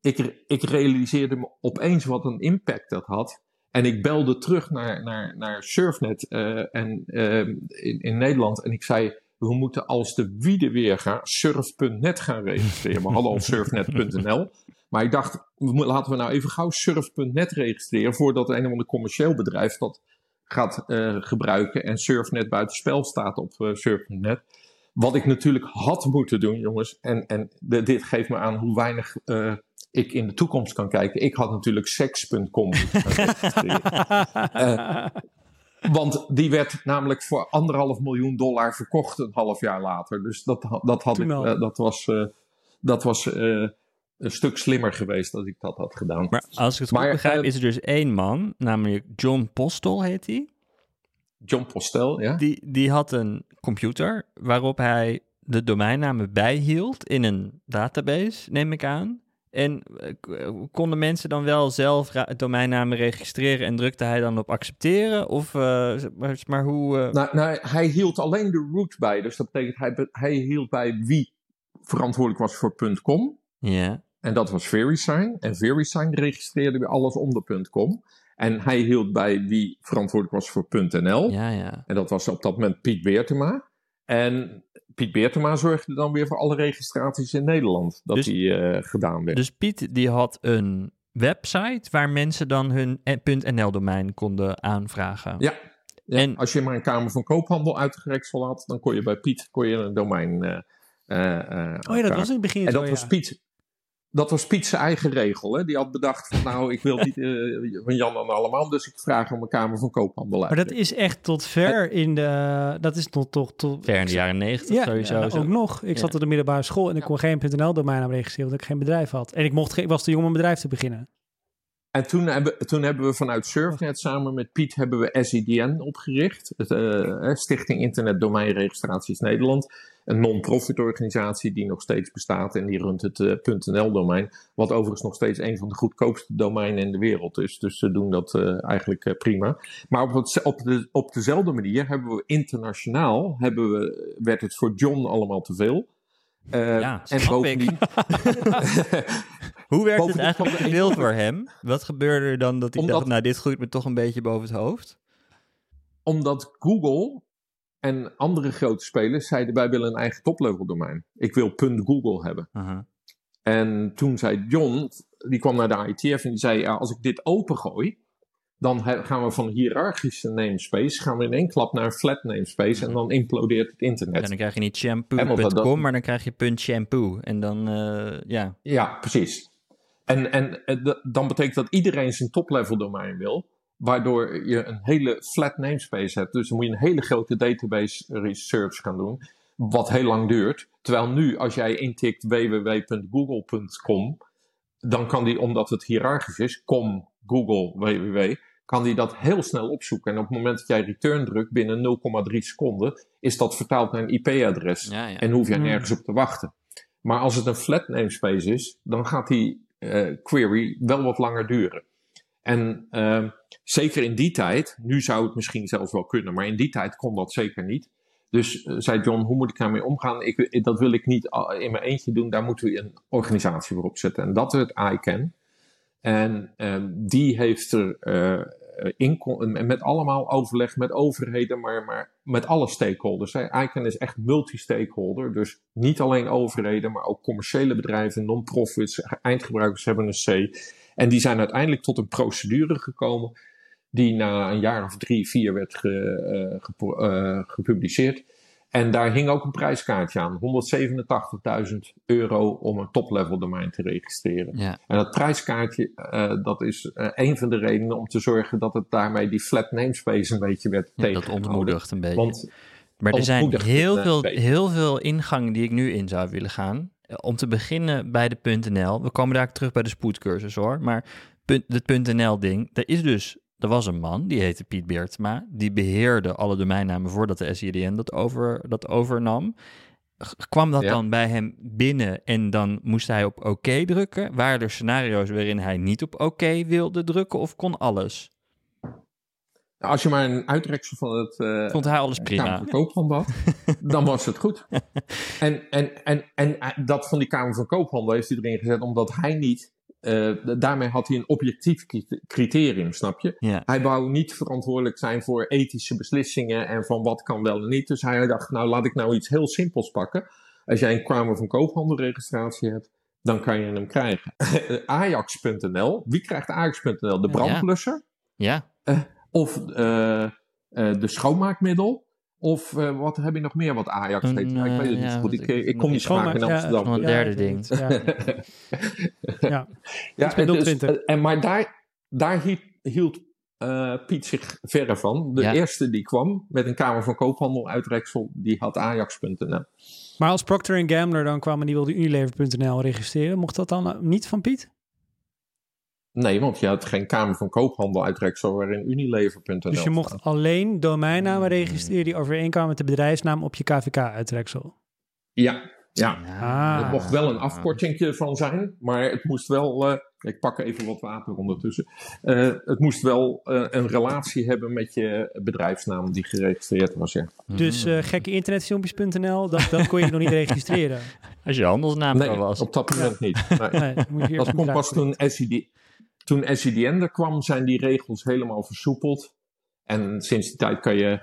C: ik, ik realiseerde me opeens wat een impact dat had. En ik belde terug naar, naar, naar Surfnet uh, en, uh, in, in Nederland en ik zei, we moeten als de wiede weer gaan surf.net gaan registreren. We hadden al surfnet.nl. Maar ik dacht, laten we nou even gauw surf.net registreren voordat een of ander commercieel bedrijf dat gaat uh, gebruiken en surfnet buitenspel staat op uh, surf.net. Wat ik natuurlijk had moeten doen, jongens, en, en de, dit geeft me aan hoe weinig uh, ik in de toekomst kan kijken. Ik had natuurlijk sex.com *laughs* want die werd namelijk voor anderhalf miljoen dollar verkocht een half jaar later. Dus dat, dat, had ik, dat was, dat was een stuk slimmer geweest als ik dat had gedaan.
A: Maar als ik het goed begrijp, is er dus één man, namelijk John Postel heet hij.
C: John Postel, ja.
A: Die, die had een computer waarop hij de domeinnamen bijhield in een database, neem ik aan. En konden mensen dan wel zelf domeinnamen registreren en drukte hij dan op accepteren? Of, uh, maar, maar, hoe... Uh...
C: Nou, nou, hij hield alleen de root bij. Dus dat betekent, hij, hij hield bij wie verantwoordelijk was voor .com.
A: Ja.
C: En dat was VeriSign. En VeriSign registreerde weer alles onder .com. En hij hield bij wie verantwoordelijk was voor .nl.
A: Ja, ja.
C: En dat was op dat moment Piet Beertema. En Piet Beertema zorgde dan weer voor alle registraties in Nederland. Dat dus, die uh, gedaan werd.
A: Dus Piet die had een website waar mensen dan hun .nl-domein konden aanvragen.
C: Ja. ja. En als je maar een Kamer van Koophandel uitgereksel had, dan kon je bij Piet kon je een domein... Uh, uh,
B: oh ja, dat was in het begin
C: En dat was
B: ja.
C: Piet dat was Piet zijn eigen regel. Hè? Die had bedacht van nou, ik wil niet uh, *laughs* van Jan en allemaal, dus ik vraag om een Kamer van Koophandel uit.
B: Maar dat is echt tot ver in de, dat is tot, tot, tot
A: ver in de jaren negentig
B: ja,
A: sowieso.
B: Ja, ook nog. Ik ja. zat op de middelbare school en ik kon geen .nl domeinnaam registreren, omdat ik geen bedrijf had. En ik mocht, ik was te jong om een bedrijf te beginnen.
C: En toen hebben, toen hebben we vanuit Surfnet samen met Piet hebben we SIDN opgericht. Het, uh, Stichting Internet Domeinregistraties Nederland. Een non-profit organisatie die nog steeds bestaat en die runt het uh, .nl-domein. Wat overigens nog steeds een van de goedkoopste domeinen in de wereld is. Dus ze doen dat uh, eigenlijk prima. Maar op, het, op, de, op dezelfde manier hebben we internationaal, hebben we, werd het voor John allemaal te veel.
A: ja, en bovendien... *laughs* *laughs* Hoe werd het eigenlijk gedeeld voor hem? Wat gebeurde er dan dat hij Omdat, dacht, nou dit groeit me toch een beetje boven het hoofd?
C: Omdat Google en andere grote spelers zeiden wij willen een eigen toplevel domein. Ik wil .google hebben.
A: Uh -huh.
C: En toen zei John, die kwam naar de ITF en die zei, ja, als ik dit open gooi, dan gaan we van hiërarchische namespace, gaan we in één klap naar een flat namespace en dan implodeert het internet.
A: Ja, dan krijg je niet shampoo.com, maar dan krijg je punt .shampoo. En dan, uh, ja.
C: Ja, precies. En, en dan betekent dat iedereen zijn top-level domein wil, waardoor je een hele flat namespace hebt. Dus dan moet je een hele grote database research gaan doen, wat heel lang duurt. Terwijl nu, als jij intikt www.google.com, dan kan die, omdat het hiërarchisch is, com, Google, www, kan die dat heel snel opzoeken. En op het moment dat jij return drukt, binnen 0,3 seconden, is dat vertaald naar een IP-adres.
A: Ja, ja.
C: En hoef je nergens op te wachten. Maar als het een flat namespace is, dan gaat die query wel wat langer duren. En uh, zeker in die tijd, nu zou het misschien zelfs wel kunnen, maar in die tijd kon dat zeker niet. Dus uh, zei John, hoe moet ik daarmee omgaan? Ik, dat wil ik niet in mijn eentje doen, daar moeten we een organisatie voor opzetten. En dat is het ICANN. En die heeft er in, met allemaal overleg met overheden, maar, maar met alle stakeholders. Hè. ICANN is echt multi-stakeholder, dus niet alleen overheden, maar ook commerciële bedrijven, non-profits, eindgebruikers hebben een C. En die zijn uiteindelijk tot een procedure gekomen die na een jaar of drie, vier werd gepu uh, gepubliceerd. En daar hing ook een prijskaartje aan. 187.000 euro om een top-level domein te registreren.
A: Ja.
C: En dat prijskaartje, uh, dat is uh, een van de redenen om te zorgen dat het daarmee die flat namespace een beetje werd
A: ja. Dat ontmoedigt een beetje.
C: Want,
A: maar er zijn heel veel, heel veel ingangen die ik nu in zou willen gaan. Om te beginnen bij de .nl. We komen daar terug bij de spoedcursus hoor. Maar het .nl ding, er is dus er was een man, die heette Piet Beertma. Die beheerde alle domeinnamen voordat de SIDN dat, over, dat overnam. Kwam dat ja. dan bij hem binnen en dan moest hij op oké drukken? Waren er scenario's waarin hij niet op oké wilde drukken of kon alles?
C: Als je maar een uitreksel van het uh,
A: Vond hij alles prima.
C: Kamer van had, *laughs* dan was het goed. En, en, en, en dat van die Kamer van Koophandel heeft hij erin gezet omdat hij niet uh, daarmee had hij een objectief criterium, snap je? Hij wou niet verantwoordelijk zijn voor ethische beslissingen en van wat kan wel en niet. Dus hij dacht, nou laat ik nou iets heel simpels pakken. Als jij een Kamer van Koophandelregistratie hebt, dan kan je hem krijgen. *laughs* Ajax.nl, wie krijgt Ajax.nl? De brandblusser?
A: Ja.
C: Uh, of uh, de schoonmaakmiddel? Of uh, wat heb je nog meer wat Ajax heet? Uh, ik weet het niet goed. Ik, ik kom niet zo vaak in Amsterdam.
A: Ja, een derde ding. *laughs*
B: Ja, ja.
C: ja dus, en, maar daar, daar hield, hield uh, Piet zich verre van. De
A: Ja.
C: eerste die kwam met een Kamer van Koophandel uitreksel, die had Ajax.nl.
B: Maar als Procter Gambler dan kwam en die wilde Unilever.nl registreren, mocht dat dan uh, niet van Piet?
C: Nee, want je had geen Kamer van Koophandel uitreksel waarin Unilever.nl
B: Dus je mocht
C: staat.
B: alleen domeinnamen registreren die overeenkwamen met de bedrijfsnaam op je KVK-uitreksel.
C: Ja, ja.
B: Ah.
C: Er mocht wel een afkortingje van zijn, maar het moest wel. eh, ik pak even wat water ondertussen. Eh, het moest wel eh, een relatie hebben met je bedrijfsnaam die geregistreerd was. Ja.
B: Dus uh, gekke internetfilmpjes.nl, dat, dat kon je nog niet *laughs* registreren.
A: Als je handelsnaam
C: Nee,
A: was.
C: op dat moment niet. Nee.
B: Nee, dan moet je eerst
C: Dat komt pas toen SID, toen SIDN er kwam, zijn die regels helemaal versoepeld. En sinds die tijd kan je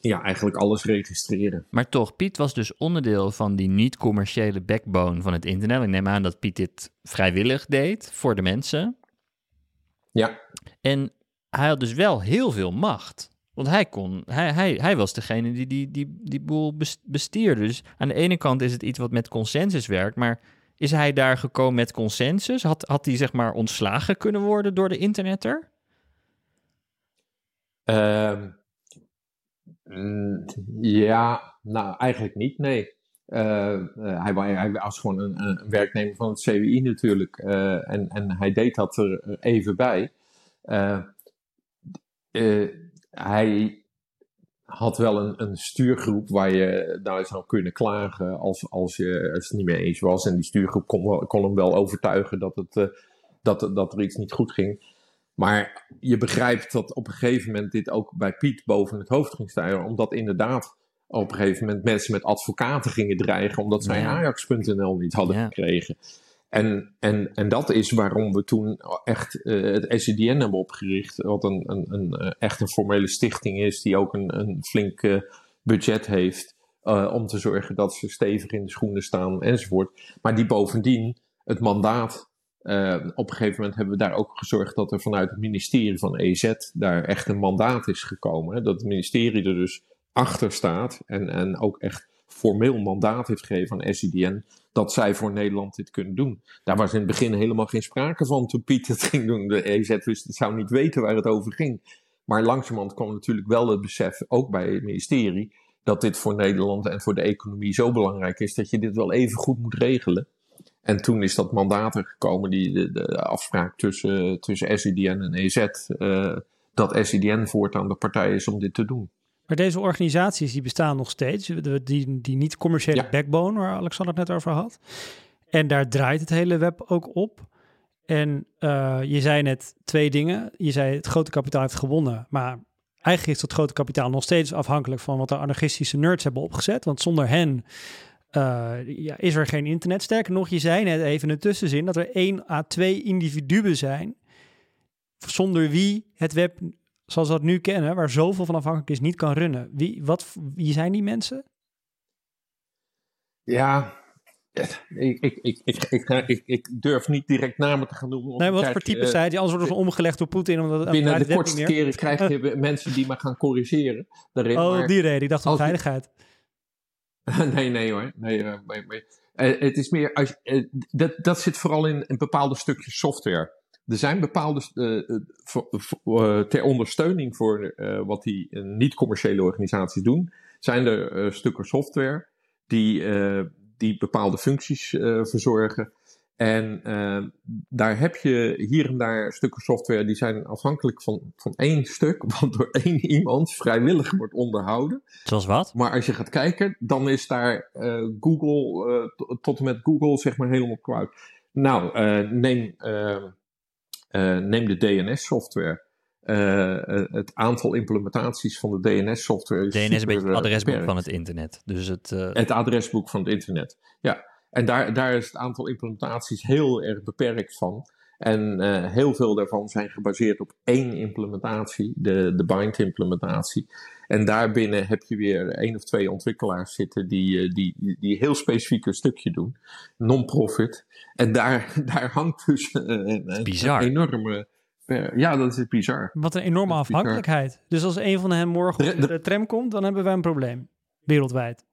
C: ja, eigenlijk alles registreren.
A: Maar toch, Piet was dus onderdeel van die niet-commerciële backbone van het internet. Ik neem aan dat Piet dit vrijwillig deed voor de mensen.
C: Ja,
A: En hij had dus wel heel veel macht. Want hij, kon, hij, hij, hij was degene die die, die, die boel bes- bestierde. Dus aan de ene kant is het iets wat met consensus werkt. Maar is hij daar gekomen met consensus? Had, had hij zeg maar ontslagen kunnen worden door de internetter?
C: Ehm, ja nou eigenlijk niet, nee. Eh, eh, hij, hij was gewoon een, een werknemer van het CWI natuurlijk. Eh, en, en hij deed dat er even bij. Eh, eh, hij had wel een, een stuurgroep waar je naar zou kunnen klagen als, als je het niet mee eens was. En die stuurgroep kon, kon hem wel overtuigen dat, het, eh, dat, dat er iets niet goed ging. Maar je begrijpt dat op een gegeven moment dit ook bij Piet boven het hoofd ging stijgen. Omdat inderdaad op een gegeven moment mensen met advocaten gingen dreigen. Omdat zij
A: Ja.
C: Ajax.nl niet hadden
A: Ja.
C: gekregen. En, en, en dat is waarom we toen echt eh, het SCDN hebben opgericht. Wat een, een, een, eh, echt een formele stichting is. Die ook een, een flink budget heeft. eh, om te zorgen dat ze stevig in de schoenen staan enzovoort. Maar die bovendien het mandaat op een gegeven moment hebben we daar ook gezorgd dat er vanuit het ministerie van EZ daar echt een mandaat is gekomen. Hè? Dat het ministerie er dus achter staat en, en ook echt formeel mandaat heeft gegeven aan SIDN dat zij voor Nederland dit kunnen doen. Daar was in het begin helemaal geen sprake van toen Piet het ging doen. De EZ wist, zou niet weten waar het over ging. Maar langzamerhand kwam natuurlijk wel het besef, ook bij het ministerie, dat dit voor Nederland en voor de economie zo belangrijk is dat je dit wel even goed moet regelen. En toen is dat mandaat er gekomen, die, de, de afspraak tussen, tussen SIDN en EZ, eh, dat SIDN voortaan de partij is om dit te doen.
B: Maar deze organisaties die bestaan nog steeds, die, die, niet-commerciële
C: Ja.
B: backbone waar Alexander het net over had. En daar draait het hele web ook op. En eh, je zei net twee dingen. Je zei het grote kapitaal heeft gewonnen, maar eigenlijk is dat grote kapitaal nog steeds afhankelijk van wat de anarchistische nerds hebben opgezet. Want zonder hen eh, ja, is er geen internet. Sterker nog, je zei net even de tussenzin dat er één à twee individuen zijn zonder wie het web zoals we dat nu kennen, waar zoveel van afhankelijk is, niet kan runnen. Wie, wat, wie zijn die mensen?
C: Ja, ik, ik, ik, ik, ik, durf niet direct namen te gaan noemen.
B: Nee, wat voor types
C: eh,
B: zijn die? Anders worden ze omgelegd door Poetin. Omdat
C: Binnen de kortste keren krijg je *laughs* mensen die me gaan corrigeren. Daarin,
B: Oh,
C: maar-
B: die reden. Ik dacht van
C: als-
B: veiligheid. *laughs*
C: nee, nee hoor. Nee, eh, maar- maar- eh, het is meer, als, eh, dat, dat zit vooral in, in bepaalde stukjes software. Er zijn bepaalde, eh, eh, voor- voor- eh, ter ondersteuning voor wat die niet-commerciële organisaties doen, zijn er stukken software die, die bepaalde functies verzorgen. En daar heb je hier en daar stukken software die zijn afhankelijk van, van één stuk, *laughs* wat door één iemand vrijwillig wordt onderhouden.
A: Zoals wat?
C: Maar als je gaat kijken, dan is daar Google, tot en met Google, zeg maar helemaal kwijt. Nou, neem, neem de DNS-software. het aantal implementaties van de DNS-software.
A: DNS is een beetje het adresboek van het internet. Dus het,
C: het adresboek van het internet, ja. En daar, daar is het aantal implementaties heel erg beperkt van. En uh, heel veel daarvan zijn gebaseerd op één implementatie, de, de bind-implementatie. En daarbinnen heb je weer één of twee ontwikkelaars zitten die, uh, die, die heel specifiek een stukje doen, non-profit. En daar, *laughs* daar hangt dus een,
A: bizar.
C: een enorme. ja, dat is bizar.
B: Wat een enorme afhankelijkheid. Dus als een van hen morgen op de tram komt, dan hebben wij een probleem. Wereldwijd.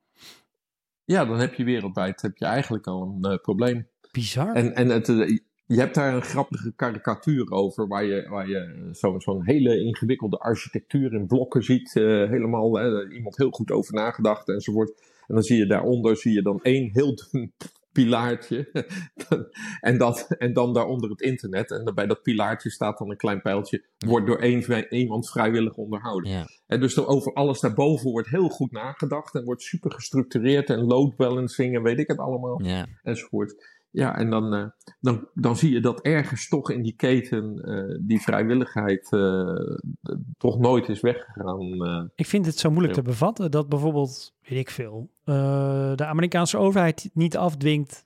C: Ja, dan heb je wereldwijd heb je eigenlijk al een probleem.
B: Bizar.
C: En, en het, je hebt daar een grappige karikatuur over, waar je, waar je zo'n hele ingewikkelde architectuur in blokken ziet. Uh, helemaal iemand heel goed over nagedacht enzovoort. En dan zie je daaronder zie je dan één heel *laughs* dun pilaartje. *laughs* en, dat, en dan daaronder het internet. En bij dat pilaartje staat dan een klein pijltje. Wordt door één, iemand vrijwillig onderhouden.
A: Ja.
C: En dus er over alles daarboven wordt heel goed nagedacht. En wordt super gestructureerd. En load balancing en weet ik het allemaal.
A: Ja.
C: Enzovoort. Ja, en dan, uh, dan, dan zie je dat ergens toch in die keten uh, die vrijwilligheid uh, toch nooit is weggegaan.
B: Ik vind het zo moeilijk te bevatten dat bijvoorbeeld, weet ik veel, de Amerikaanse overheid niet afdwingt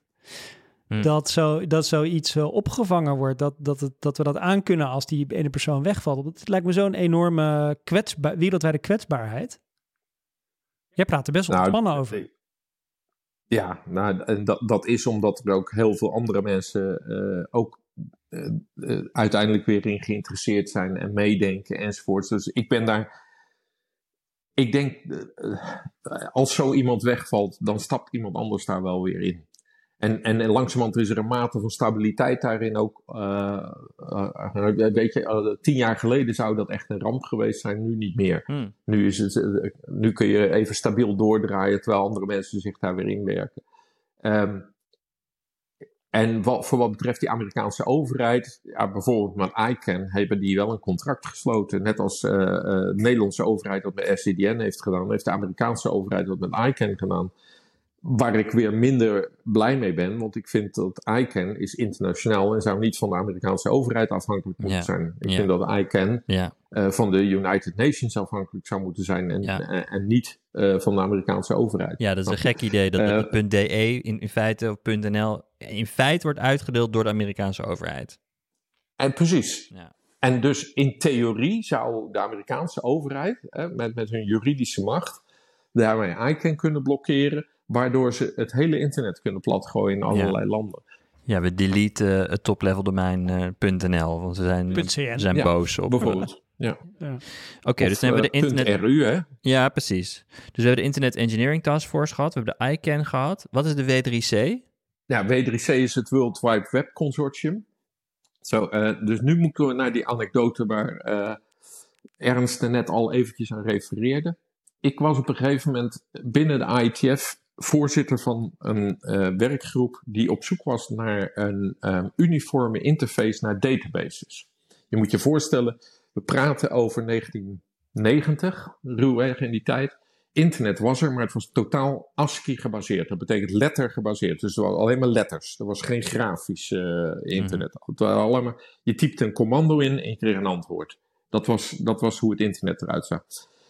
B: hm. dat, zo, dat zoiets opgevangen wordt. Dat, dat, het, dat we dat aankunnen als die ene persoon wegvalt. Het lijkt me zo'n enorme kwetsba wereldwijde kwetsbaarheid. Jij praat er best wel nou, ontspannen over.
C: Ja, nou, en dat, dat is omdat er ook heel veel andere mensen uh, ook uh, uh, uiteindelijk weer in geïnteresseerd zijn en meedenken enzovoort. Dus ik ben daar. Ik denk, als zo iemand wegvalt, dan stapt iemand anders daar wel weer in. En, en, en langzamerhand is er een mate van stabiliteit daarin ook. Uh, uh, weet je, tien jaar geleden zou dat echt een ramp geweest zijn, nu niet meer.
A: Hmm.
C: Nu, is het, nu kun je even stabiel doordraaien terwijl andere mensen zich daar weer inwerken. Um, en wat, voor wat betreft die Amerikaanse overheid, ja, bijvoorbeeld met ICANN hebben die wel een contract gesloten. Net als de Nederlandse overheid dat met SCDN heeft gedaan, heeft de Amerikaanse overheid dat met ICANN gedaan. Waar ik weer minder blij mee ben, want ik vind dat ICANN is internationaal en zou niet van de Amerikaanse overheid afhankelijk moeten zijn. Ik vind dat ICANN
A: ja.
C: uh, van de United Nations afhankelijk zou moeten zijn en, en, en, niet uh, van de Amerikaanse overheid.
A: Ja, dat is een gek idee dat uh, het .de in, in feite of .nl in feite wordt uitgedeeld door de Amerikaanse overheid.
C: En precies.
A: Ja.
C: En dus in theorie zou de Amerikaanse overheid met, met hun juridische macht daarmee ICANN kunnen blokkeren waardoor ze het hele internet kunnen platgooien in allerlei
A: ja.
C: landen.
A: Ja, we deleten het top-level domein uh, .nl, want ze zijn, ze zijn
C: ja,
A: boos op.
C: Bijvoorbeeld. Ja.
A: ja. Oké, okay, dus dan hebben we de internet...
C: .ru, hè?
A: Ja, precies. Dus we hebben de Internet Engineering Task Force gehad, we hebben de ICANN gehad. Wat is de W3C?
C: Ja, W3C is het World Wide Web Consortium. Zo, uh, dus nu moeten we naar die anekdote waar uh, Ernst er net al eventjes aan refereerde. Ik was op een gegeven moment binnen de IETF voorzitter van een uh, werkgroep die op zoek was naar een um, uniforme interface naar databases. Je moet je voorstellen, we praten over 1990, ruwweg in die tijd. Internet was er, maar het was totaal ASCII gebaseerd. Dat betekent letter gebaseerd. Dus er waren alleen maar letters. Er was geen grafisch uh, internet. Mm. Het waren alleen maar, je typte een commando in en je kreeg een antwoord. Dat was, dat was hoe het internet eruit zag.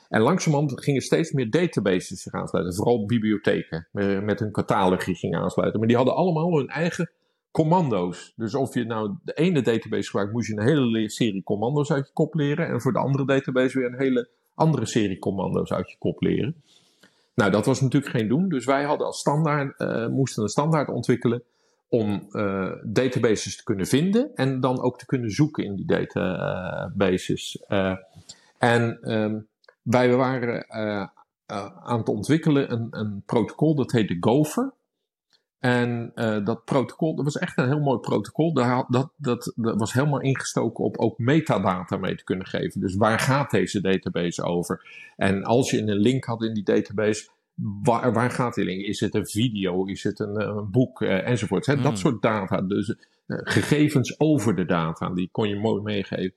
C: En langzamerhand gingen steeds meer databases zich aansluiten. Vooral bibliotheken met hun catalogie gingen aansluiten. Maar die hadden allemaal hun eigen commando's. Dus of je nou de ene database gebruikt, moest je een hele serie commando's uit je kop leren. En voor de andere database weer een hele andere serie commando's uit je kop leren. Nou, dat was natuurlijk geen doen. Dus wij hadden als standaard, uh, moesten een standaard ontwikkelen om uh, databases te kunnen vinden en dan ook te kunnen zoeken in die databases. En um, wij waren uh, uh, aan het ontwikkelen een, een, protocol dat heette Gopher. En uh, dat protocol, dat was echt een heel mooi protocol. Dat, dat, dat, dat, was helemaal ingestoken op ook metadata mee te kunnen geven. Dus waar gaat deze database over? En als je een link had in die database, waar, waar gaat die link? Is het een video? Is het een, een boek? enzovoort. Mm. Dat soort data. Dus gegevens over de data, die kon je mooi meegeven.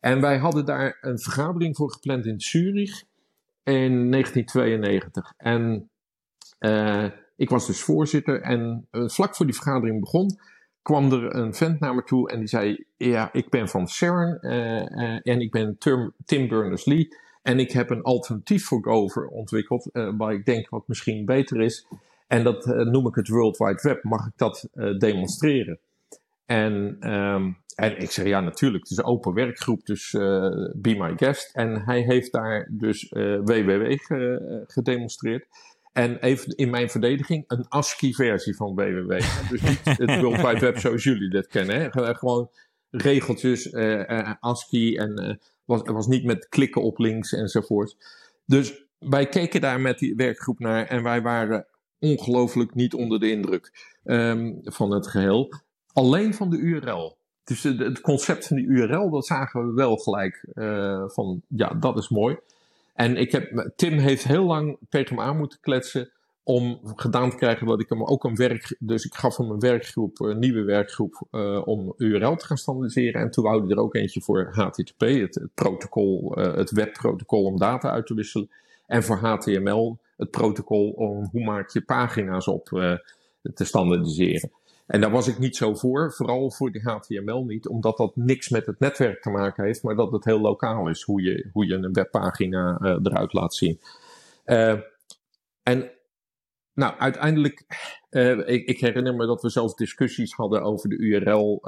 C: En wij hadden daar een vergadering voor gepland in Zurich in 1992. En uh, ik was dus voorzitter. En uh, vlak voor die vergadering begon, kwam er een vent naar me toe en die zei: Ja, ik ben van CERN en ik ben Tim Berners-Lee. En ik heb een alternatief voor Gover ontwikkeld, waar ik denk wat misschien beter is. En dat noem ik het World Wide Web. Mag ik dat demonstreren? En, um, en ik zei, ja natuurlijk, het is een open werkgroep, dus uh, be my guest. En hij heeft daar dus uh, eh, WWW ge, gedemonstreerd. En even in mijn verdediging, een ASCII-versie van WWW. dus niet *laughs* het World Wide Web zoals jullie dat kennen. Hè? Gewoon regeltjes, uh, ASCII en was, was niet met klikken op links enzovoort. Dus wij keken daar met die werkgroep naar en wij waren ongelooflijk niet onder de indruk um, van het geheel alleen van de URL. Dus het concept van die URL, dat zagen we wel gelijk uh, van, ja, dat is mooi. En ik heb, Tim heeft heel lang tegen me aan moeten kletsen om gedaan te krijgen dat ik hem ook een werk, dus ik gaf hem een werkgroep, een nieuwe werkgroep, uh, om URL te gaan standaardiseren. En toen wou hij er ook eentje voor HTTP, het, protocol, uh, het webprotocol om data uit te wisselen. En voor HTML, het protocol om hoe maak je pagina's op te standaardiseren. En daar was ik niet zo voor, vooral voor de HTML niet, omdat dat niks met het netwerk te maken heeft, maar dat het heel lokaal is hoe je, hoe je een webpagina uh, eruit laat zien. Uh, en nou, uiteindelijk, uh, ik, ik, herinner me dat we zelfs discussies hadden over de URL,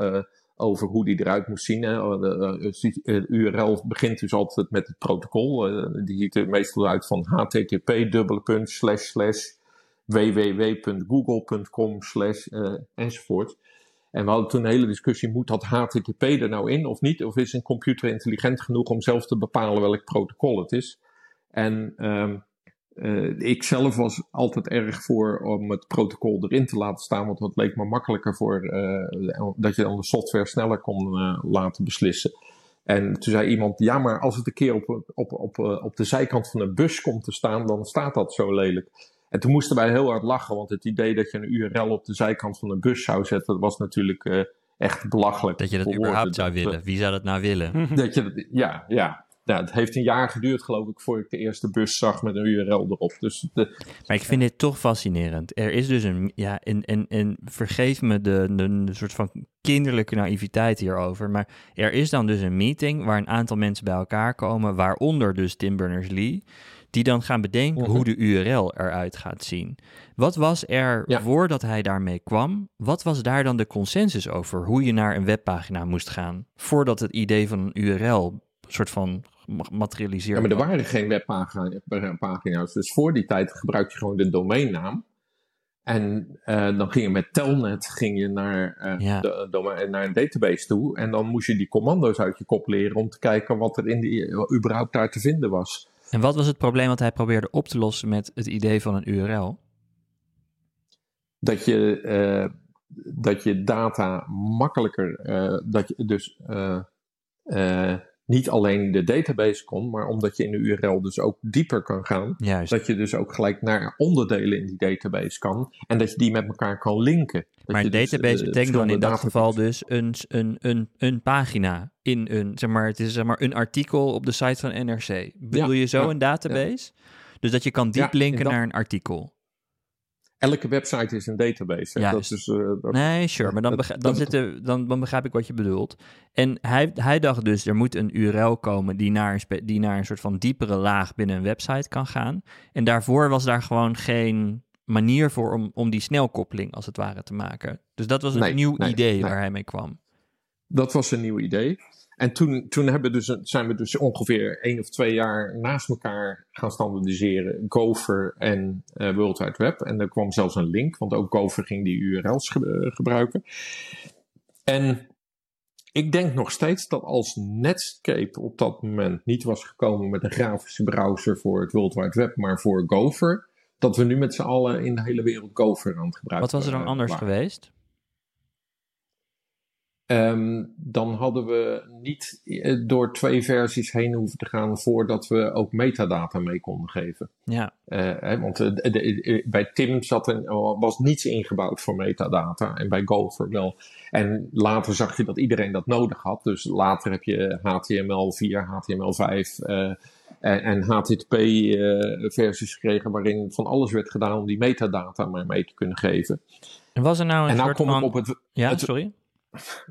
C: over hoe die eruit moest zien. De URL begint dus altijd met het protocol. die ziet er meestal uit van http www.google.com uh, enzovoort. En we hadden toen een hele discussie, moet dat HTTP er nou in of niet? Of is een computer intelligent genoeg om zelf te bepalen welk protocol het is? En um, ik zelf was altijd erg voor om het protocol erin te laten staan, want dat leek me makkelijker voor uh, dat je dan de software sneller kon laten beslissen. En toen zei iemand, ja, maar als het een keer op, op, op, op de zijkant van een bus komt te staan, dan staat dat zo lelijk. En toen moesten wij heel hard lachen, want het idee dat je een URL op de zijkant van een bus zou zetten, dat was natuurlijk uh, echt belachelijk.
A: Dat je dat überhaupt zou willen. Wie zou dat nou willen?
C: Dat je dat, ja, ja. Nou, het heeft een jaar geduurd, geloof ik, voor ik de eerste bus zag met een URL erop. Dus de,
A: maar ik vind dit toch fascinerend. Er is dus een, ja, en, en, en vergeef me de, de, de soort van kinderlijke naïviteit hierover, maar er is dan dus een meeting waar een aantal mensen bij elkaar komen, waaronder dus Tim Berners-Lee die dan gaan bedenken hoe de URL eruit gaat zien. Wat was er voordat hij daarmee kwam? Wat was daar dan de consensus over hoe je naar een webpagina moest gaan voordat het idee van een URL een soort van materialiseerde?
C: Ja, maar er waren geen webpagina's. Dus voor die tijd gebruik je gewoon de domeinnaam. En uh, dan ging je met Telnet ging je naar, uh, de, domein, naar een database toe. En dan moest je die commando's uit je kop leren om te kijken wat er in die, überhaupt daar te vinden was.
A: En wat was het probleem dat hij probeerde op te lossen met het idee van een URL?
C: Dat je, uh, dat je data makkelijker, uh, dat je dus uh, niet alleen de database kon, maar omdat je in de URL dus ook dieper kan gaan. Juist. Dat je dus ook gelijk naar onderdelen in die database kan. En dat je die met elkaar kan linken. Dat
A: maar een dus, database betekent dan in dat geval dus een, een, een, een pagina in een, zeg maar, het is zeg maar een artikel op de site van NRC. Bedoel je zo een database? Dus dat je kan diep linken naar een artikel
C: elke website is een database. Ja, dat is, uh,
A: dat, nee, sure, maar dan, begrijp, dan, zitten, dan, dan begrijp ik wat je bedoelt. En hij, hij dacht dus, er moet een URL komen die naar, een die naar een soort van diepere laag binnen een website kan gaan. En daarvoor was daar gewoon geen manier voor om, om die snelkoppeling als het ware te maken. Dus dat was een nieuw idee waar hij mee kwam.
C: Dat was een nieuw idee. En toen, toen hebben dus, zijn we dus ongeveer één of twee jaar naast elkaar gaan standaardiseren. Gopher en uh, World Wide Web. En er kwam zelfs een link, want ook Gopher ging die URL's gebruiken. En ik denk nog steeds dat als Netscape op dat moment niet was gekomen met een grafische browser voor het World Wide Web, maar voor Gopher, dat we nu met z'n allen in de hele wereld Gopher aan het gebruiken
A: Wat was er dan anders geweest?
C: Um, dan hadden we niet eh, door twee versies heen hoeven te gaan voordat we ook metadata mee konden geven. Ja. Uh, hè, want de, de, bij Tim zat een, was niets ingebouwd voor metadata en bij Gopher wel. En later zag je dat iedereen dat nodig had. Dus later heb je HTML4, HTML5 En, en HTTP-versies gekregen waarin van alles werd gedaan om die metadata maar mee te kunnen geven.
A: En was er nou een
C: en nou
A: soort
C: kom
A: van...
C: ik op het,
A: Ja,
C: het-
A: sorry.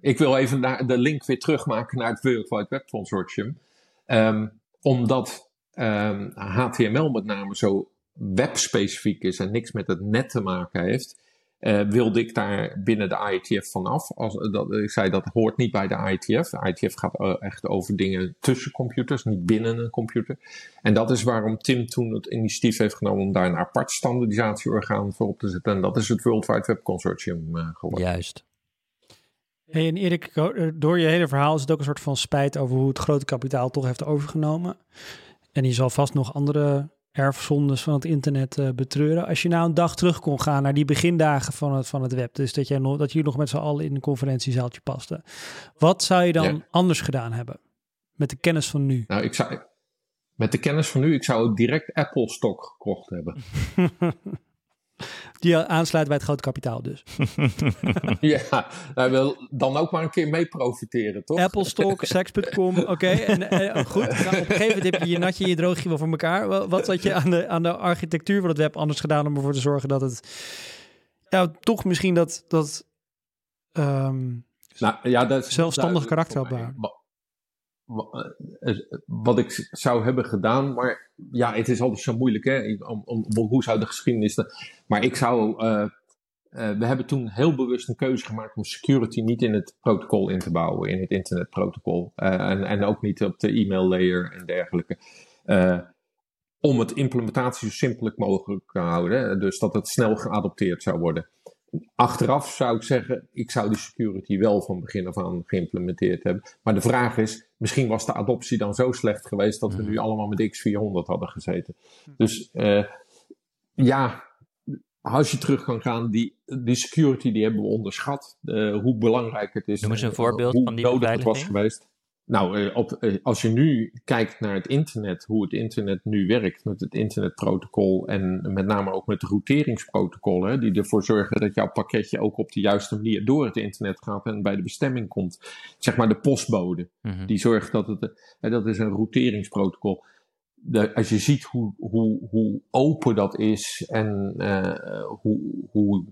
C: Ik wil even naar de link weer terugmaken naar het World Wide Web Consortium. Ehm, omdat ehm, HTML met name zo webspecifiek is en niks met het net te maken heeft, eh, wilde ik daar binnen de IETF vanaf. Als, dat, ik zei dat hoort niet bij de IETF. De IETF gaat eh, echt over dingen tussen computers, niet binnen een computer. En dat is waarom Tim toen het initiatief heeft genomen om daar een apart standaardisatieorgaan voor op te zetten. En dat is het World Wide Web Consortium eh, geworden.
A: Juist.
B: Hey, en Erik, eh, door je hele verhaal is het ook een soort van spijt over hoe het grote kapitaal toch heeft overgenomen. En je zal vast nog andere erfzondes van het internet eh, betreuren. Als je nou een dag terug kon gaan naar die begindagen van het, van het web, dus dat, jij nog, dat jullie nog met z'n allen in een conferentiezaaltje pasten. Wat zou je dan
C: Ja.
B: anders gedaan hebben met de kennis van nu?
C: Nou, ik zou, met de kennis van nu, ik zou direct Apple stock gekocht hebben. *laughs*
B: Die aansluit bij het grote kapitaal dus. *laughs*
C: ja, hij wil dan ook maar een keer mee profiteren, toch?
B: Apple Stock, *laughs* Sex.com, oké. En eh, goed, nou, op een gegeven moment heb je je natje en je droogje wel voor elkaar. Wa- Wat had je aan de, aan de architectuur van het web anders gedaan om ervoor te zorgen dat het... Ja, toch misschien dat... dat ehm,
C: Nou, ja, dat is
B: Zelfstandig karakter
C: voor mij.
B: opbouwen.
C: Wa- wa- eh, Wat ik zou hebben gedaan, maar ja, het is altijd zo moeilijk, hè? Om, om, hoe zou de geschiedenis. dan- Maar ik zou. eh, eh, we hebben toen heel bewust een keuze gemaakt om security niet in het protocol in te bouwen, in het internetprotocol. Eh, en, en ook niet op de e-mail layer en dergelijke. Eh, om het implementatie zo simpel mogelijk te houden. Dus dat het snel geadopteerd zou worden. Achteraf zou ik zeggen, ik zou die security wel van begin af aan geïmplementeerd hebben. Maar de vraag is, misschien was de adoptie dan zo slecht geweest dat we nu allemaal met X400 hadden gezeten. Dus eh, ja, als je terug kan gaan, die, die security die hebben we onderschat. Eh, hoe belangrijk het is.
A: Noem eens een
C: en,
A: voorbeeld
C: hoe
A: van die
C: nodig het was geweest. Nou, eh, op, eh, als je nu kijkt naar het internet, hoe het internet nu werkt met het internetprotocol en met name ook met de routeringsprotocollen, die ervoor zorgen dat jouw pakketje ook op de juiste manier door het internet gaat en bij de bestemming komt. Zeg maar de postbode,
A: Mhm.
C: die zorgt dat het, dat is een routeringsprotocol. De, als je ziet hoe, hoe, hoe open dat is en eh, hoe, hoe,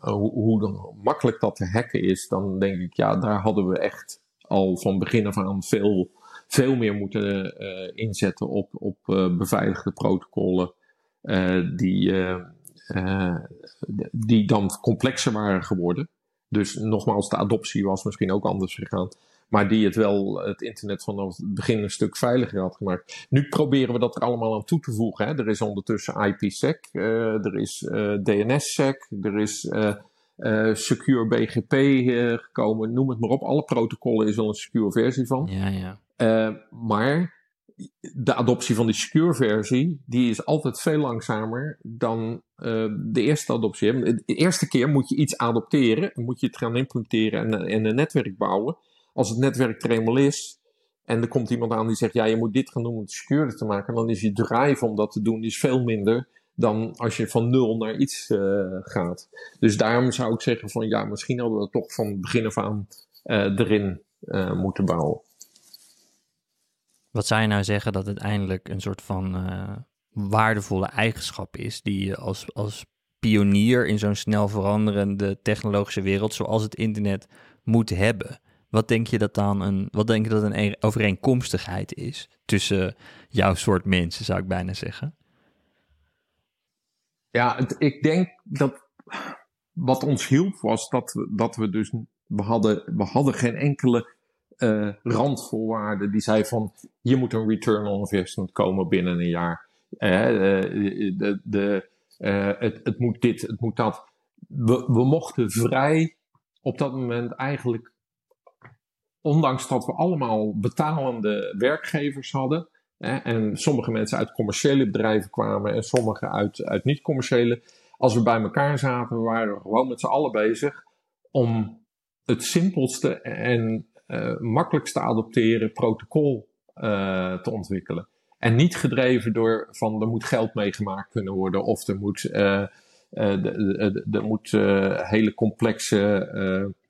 C: hoe, makkelijk dat te hacken is, dan denk ik, ja, daar hadden we echt al van begin af aan veel, veel meer moeten eh, inzetten op, op eh, beveiligde protocollen eh, die, die dan complexer waren geworden. Dus nogmaals, de adoptie was misschien ook anders gegaan. Maar die het wel het internet vanaf het begin een stuk veiliger had gemaakt. Nu proberen we dat er allemaal aan toe te voegen. Hè. Er is ondertussen IPsec, eh, er is eh, DNSSec, er is eh, Secure BGP eh, gekomen. Noem het maar op. Alle protocollen is wel een secure versie van.
A: Ja, ja.
C: Eh, maar de adoptie van die secure versie, die is altijd veel langzamer dan de eerste adoptie. De eerste keer moet je iets adopteren, moet je het gaan implementeren en, en een netwerk bouwen. Als het netwerk er eenmaal is en er komt iemand aan die zegt, ja, je moet dit gaan doen om het secure te maken, dan is je drive om dat te doen is veel minder dan als je van nul naar iets eh, gaat. Dus daarom zou ik zeggen van, ja, misschien hadden we het toch van begin af aan eh, erin eh, moeten bouwen.
A: Wat zou je nou zeggen dat uiteindelijk een soort van waardevolle eigenschap is die je als, als pionier in zo'n snel veranderende technologische wereld zoals het internet moet hebben? Wat denk je dat dan een, wat denk je dat een e- overeenkomstigheid is tussen jouw soort mensen, zou ik bijna zeggen?
C: Ja, ik denk dat wat ons hielp was dat we, dat we dus, we hadden, we hadden geen enkele eh, randvoorwaarde die zei van, hier moet een return on investment komen binnen een jaar. Eh, eh, de, de, het, het moet dit, het moet dat. We, we mochten vrij op dat moment eigenlijk, ondanks dat we allemaal betalende werkgevers hadden, en sommige mensen uit commerciële bedrijven kwamen en sommige uit, uit niet-commerciële, als we bij elkaar zaten, we waren we gewoon met z'n allen bezig om het simpelste en eh, makkelijkst te adopteren protocol eh, te ontwikkelen. En niet gedreven door van er moet geld meegemaakt kunnen worden of er moet, de- er moet hele complexe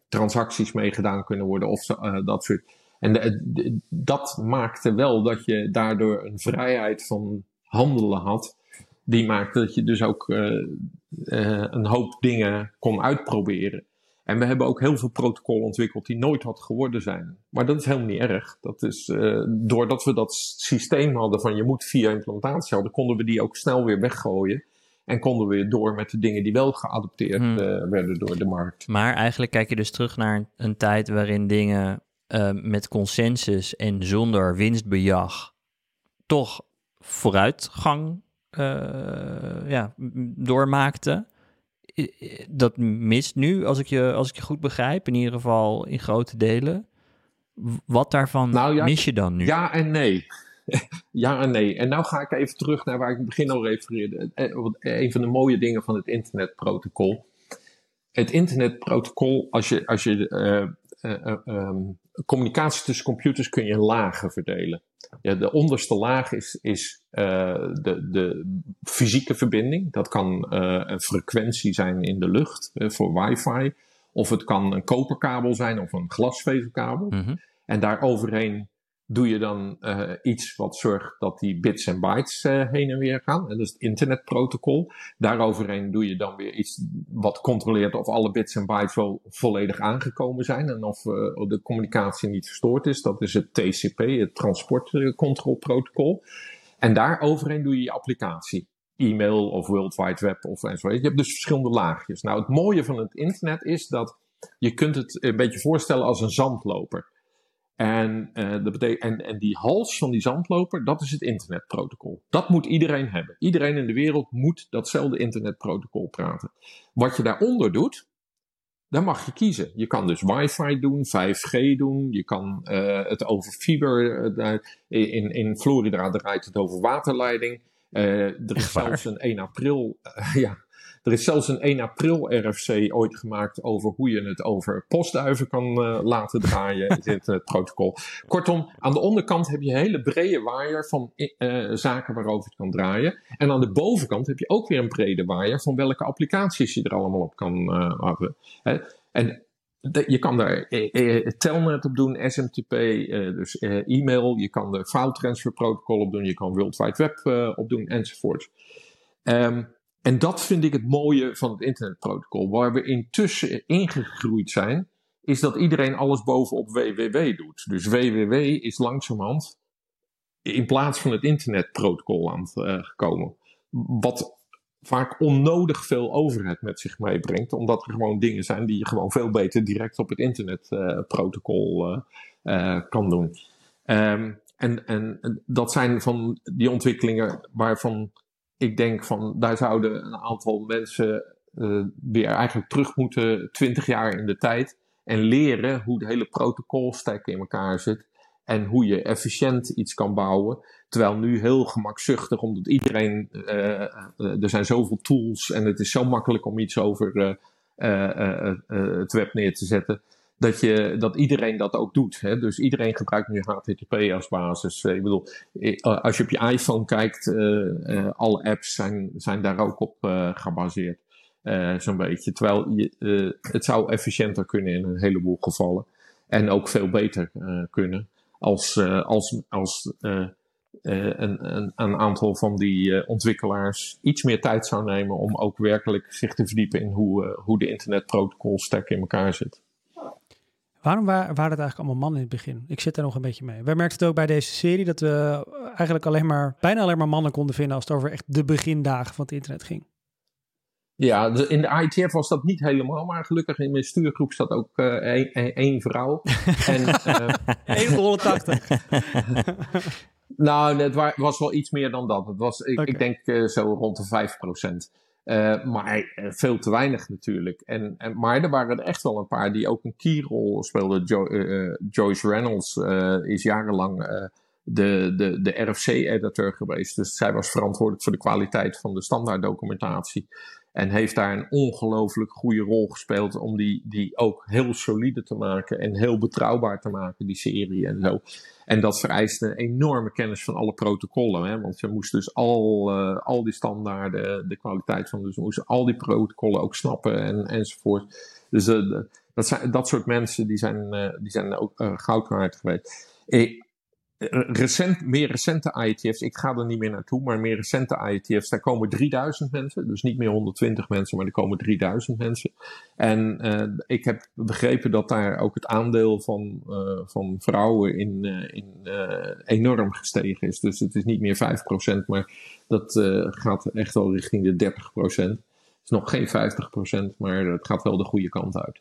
C: transacties meegedaan kunnen worden of dat soort. En dat maakte wel dat je daardoor een vrijheid van handelen had. Die maakte dat je dus ook een hoop dingen kon uitproberen. En we hebben ook heel veel protocollen ontwikkeld die nooit had geworden zijn. Maar dat is helemaal niet erg. Dat is, uh, doordat we dat systeem hadden van je moet via implantatie hadden, konden we die ook snel weer weggooien. En konden we weer door met de dingen die wel geadopteerd hmm. uh, werden door de markt.
A: Maar eigenlijk kijk je dus terug naar een, tijd waarin dingen uh, met consensus en zonder winstbejag toch vooruitgang ja, doormaakten dat mist nu, als ik, je, als ik je goed begrijp, in ieder geval in grote delen. Wat daarvan nou mis je dan nu?
C: Ja en nee. *laughs* ja en nee. En nou ga ik even terug naar waar ik in het begin al refereerde. Eh, een van de mooie dingen van het internetprotocol. Het internetprotocol, als je, als je uh, um, communicatie tussen computers kun je in lagen verdelen. Ja, de onderste laag is, is uh, de, de fysieke verbinding. Dat kan uh, een frequentie zijn in de lucht uh, voor wifi. Of het kan een koperkabel zijn of een glasvezelkabel. Mm -hmm. En daar overheen doe je dan uh, iets wat zorgt dat die bits en bytes uh, heen en weer gaan. En dat is het internetprotocol. Daaroverheen doe je dan weer iets wat controleert of alle bits en bytes wel volledig aangekomen zijn en of uh, de communicatie niet verstoord is. Dat is het TCP, het transportcontrolprotocol. En daaroverheen doe je je applicatie. E-mail of World Wide Web of enzovoort. Je hebt dus verschillende laagjes. Nou, het mooie van het internet is dat je kunt het een beetje voorstellen als een zandloper. En, uh, dat betekent, en, en die hals van die zandloper, dat is het internetprotocol. Dat moet iedereen hebben. Iedereen in de wereld moet datzelfde internetprotocol praten. Wat je daaronder doet, daar mag je kiezen. Je kan dus wifi doen, 5G doen, je kan uh, het over fiber, uh, in, in Florida draait het over waterleiding. er is zelfs een 1 april, *laughs* ja, er is zelfs een 1 april RFC ooit gemaakt over hoe je het over postduiven kan uh, laten draaien in het uh, protocol. Kortom, aan de onderkant heb je een hele brede waaier van uh, zaken waarover het kan draaien. En aan de bovenkant heb je ook weer een brede waaier van welke applicaties je er allemaal op kan hebben. En de, je kan daar Telnet op doen, SMTP, dus e-mail. Je kan er file transfer protocol op doen. Je kan World Wide Web op doen, enzovoort. Um, en dat vind ik het mooie van het internetprotocol. Waar we intussen ingegroeid zijn, is dat iedereen alles bovenop www doet. Dus www is langzamerhand in plaats van het internetprotocol aan het uh, gekomen. Wat vaak onnodig veel overheid met zich meebrengt, omdat er gewoon dingen zijn die je gewoon veel beter direct op het internetprotocol uh, uh, kan doen. Um, en, en dat zijn van die ontwikkelingen waarvan ik denk van daar zouden een aantal mensen uh, weer eigenlijk terug moeten, twintig jaar in de tijd. En leren hoe de hele protocolstack in elkaar zit. En hoe je efficiënt iets kan bouwen. Terwijl nu heel gemakzuchtig, omdat iedereen, uh, er zijn zoveel tools en het is zo makkelijk om iets over het web neer te zetten dat, je, dat iedereen dat ook doet. Hè? Dus iedereen gebruikt nu HTTP als basis. Eh, ik bedoel, eh, als je op je iPhone kijkt, uh, alle apps zijn, zijn daar ook op gebaseerd. Zo'n beetje. Terwijl je, het zou efficiënter kunnen in een heleboel gevallen. En ook veel beter kunnen. Als, als, als een, een, een, aantal van die ontwikkelaars iets meer tijd zou nemen om ook werkelijk zich te verdiepen in hoe, hoe de internetprotocol stack in elkaar zit.
B: Waarom waren, het eigenlijk allemaal mannen in het begin? Ik zit er nog een beetje mee. Wij merkten het ook bij deze serie dat we eigenlijk alleen maar, bijna alleen maar mannen konden vinden als het over echt de begindagen van het internet ging.
C: Ja, in de ITF was dat niet helemaal, maar gelukkig in mijn stuurgroep zat ook uh, één vrouw. *laughs* en,
B: uh, 180. *laughs*
C: nou, het was wel iets meer dan dat. Het was, ik, ik denk uh, zo rond de 5 procent. Uh, maar uh, veel te weinig natuurlijk. En, en, maar er waren er echt wel een paar die ook een keyrol speelden. Uh, Joyce Reynolds is jarenlang de, de, de RFC-editor geweest. Dus zij was verantwoordelijk voor de kwaliteit van de standaarddocumentatie. En heeft daar een ongelooflijk goede rol gespeeld om die, die ook heel solide te maken en heel betrouwbaar te maken, die serie en zo. En dat vereist een enorme kennis van alle protocollen. Hè? Want je moest dus al, uh, al die standaarden, de kwaliteit van, dus moest al die protocollen ook snappen en, enzovoort. Dus uh, dat, zijn, dat soort mensen die zijn, die zijn ook goud waard geweest. Recent, meer recente IETF's, ik ga er niet meer naartoe, maar meer recente IETF's, daar komen 3000 mensen. Dus niet meer 120 mensen, maar er komen 3000 mensen. En uh, ik heb begrepen dat daar ook het aandeel van, uh, van vrouwen in, in enorm gestegen is. Dus het is niet meer 5%, maar dat gaat echt wel richting de 30%. Het is nog geen 50%, maar het gaat wel de goede kant uit.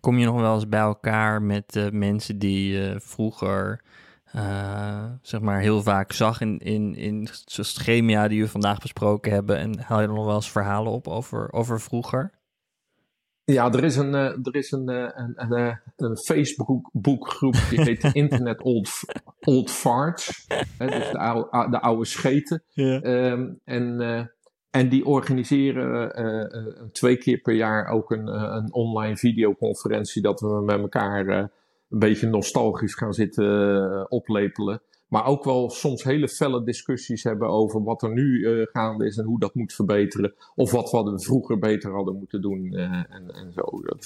A: Kom je nog wel eens bij elkaar met mensen die vroeger uh, zeg maar heel vaak zag in, in, in schema die we vandaag besproken hebben. En haal je er nog wel eens verhalen op over, over vroeger?
C: Ja, er is een, uh, er is een, uh, een, een, een Facebook-boekgroep die heet *laughs* Internet Old, Old Farts. Hè, dus de oude, de oude scheten. Yeah. Um, en, en die organiseren twee keer per jaar ook een, een online videoconferentie dat we met elkaar een beetje nostalgisch gaan zitten uh, oplepelen. Maar ook wel soms hele felle discussies hebben over wat er nu uh, gaande is en hoe dat moet verbeteren. Of wat we vroeger beter hadden moeten doen uh, en, en zo. Dat,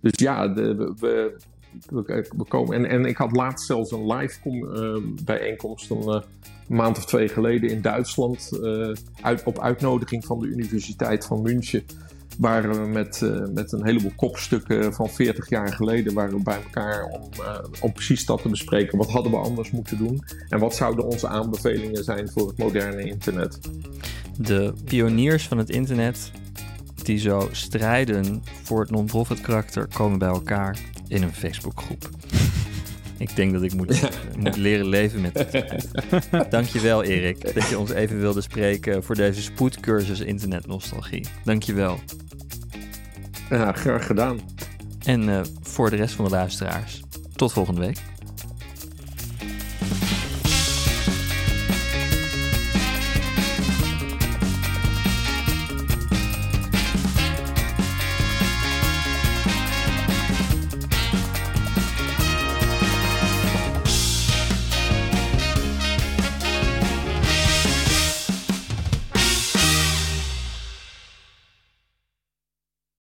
C: dus ja, we, we, komen. En, en ik had laatst zelfs een live bijeenkomst een maand of twee geleden in Duitsland. Uit, op uitnodiging van de Universiteit van München waren we met, uh, met een heleboel kopstukken van 40 jaar geleden waren we bij elkaar om, uh, om precies dat te bespreken. Wat hadden we anders moeten doen? En wat zouden onze aanbevelingen zijn voor het moderne internet?
A: De pioniers van het internet die zo strijden voor het non-profit karakter komen bij elkaar in een Facebookgroep. Ik denk dat ik moet, moet leren leven met tijd. *laughs* Dankjewel Erik dat je ons even wilde spreken voor deze spoedcursus internetnostalgie. Dankjewel.
C: Ja, graag gedaan.
A: En uh, voor de rest van de luisteraars, tot volgende week.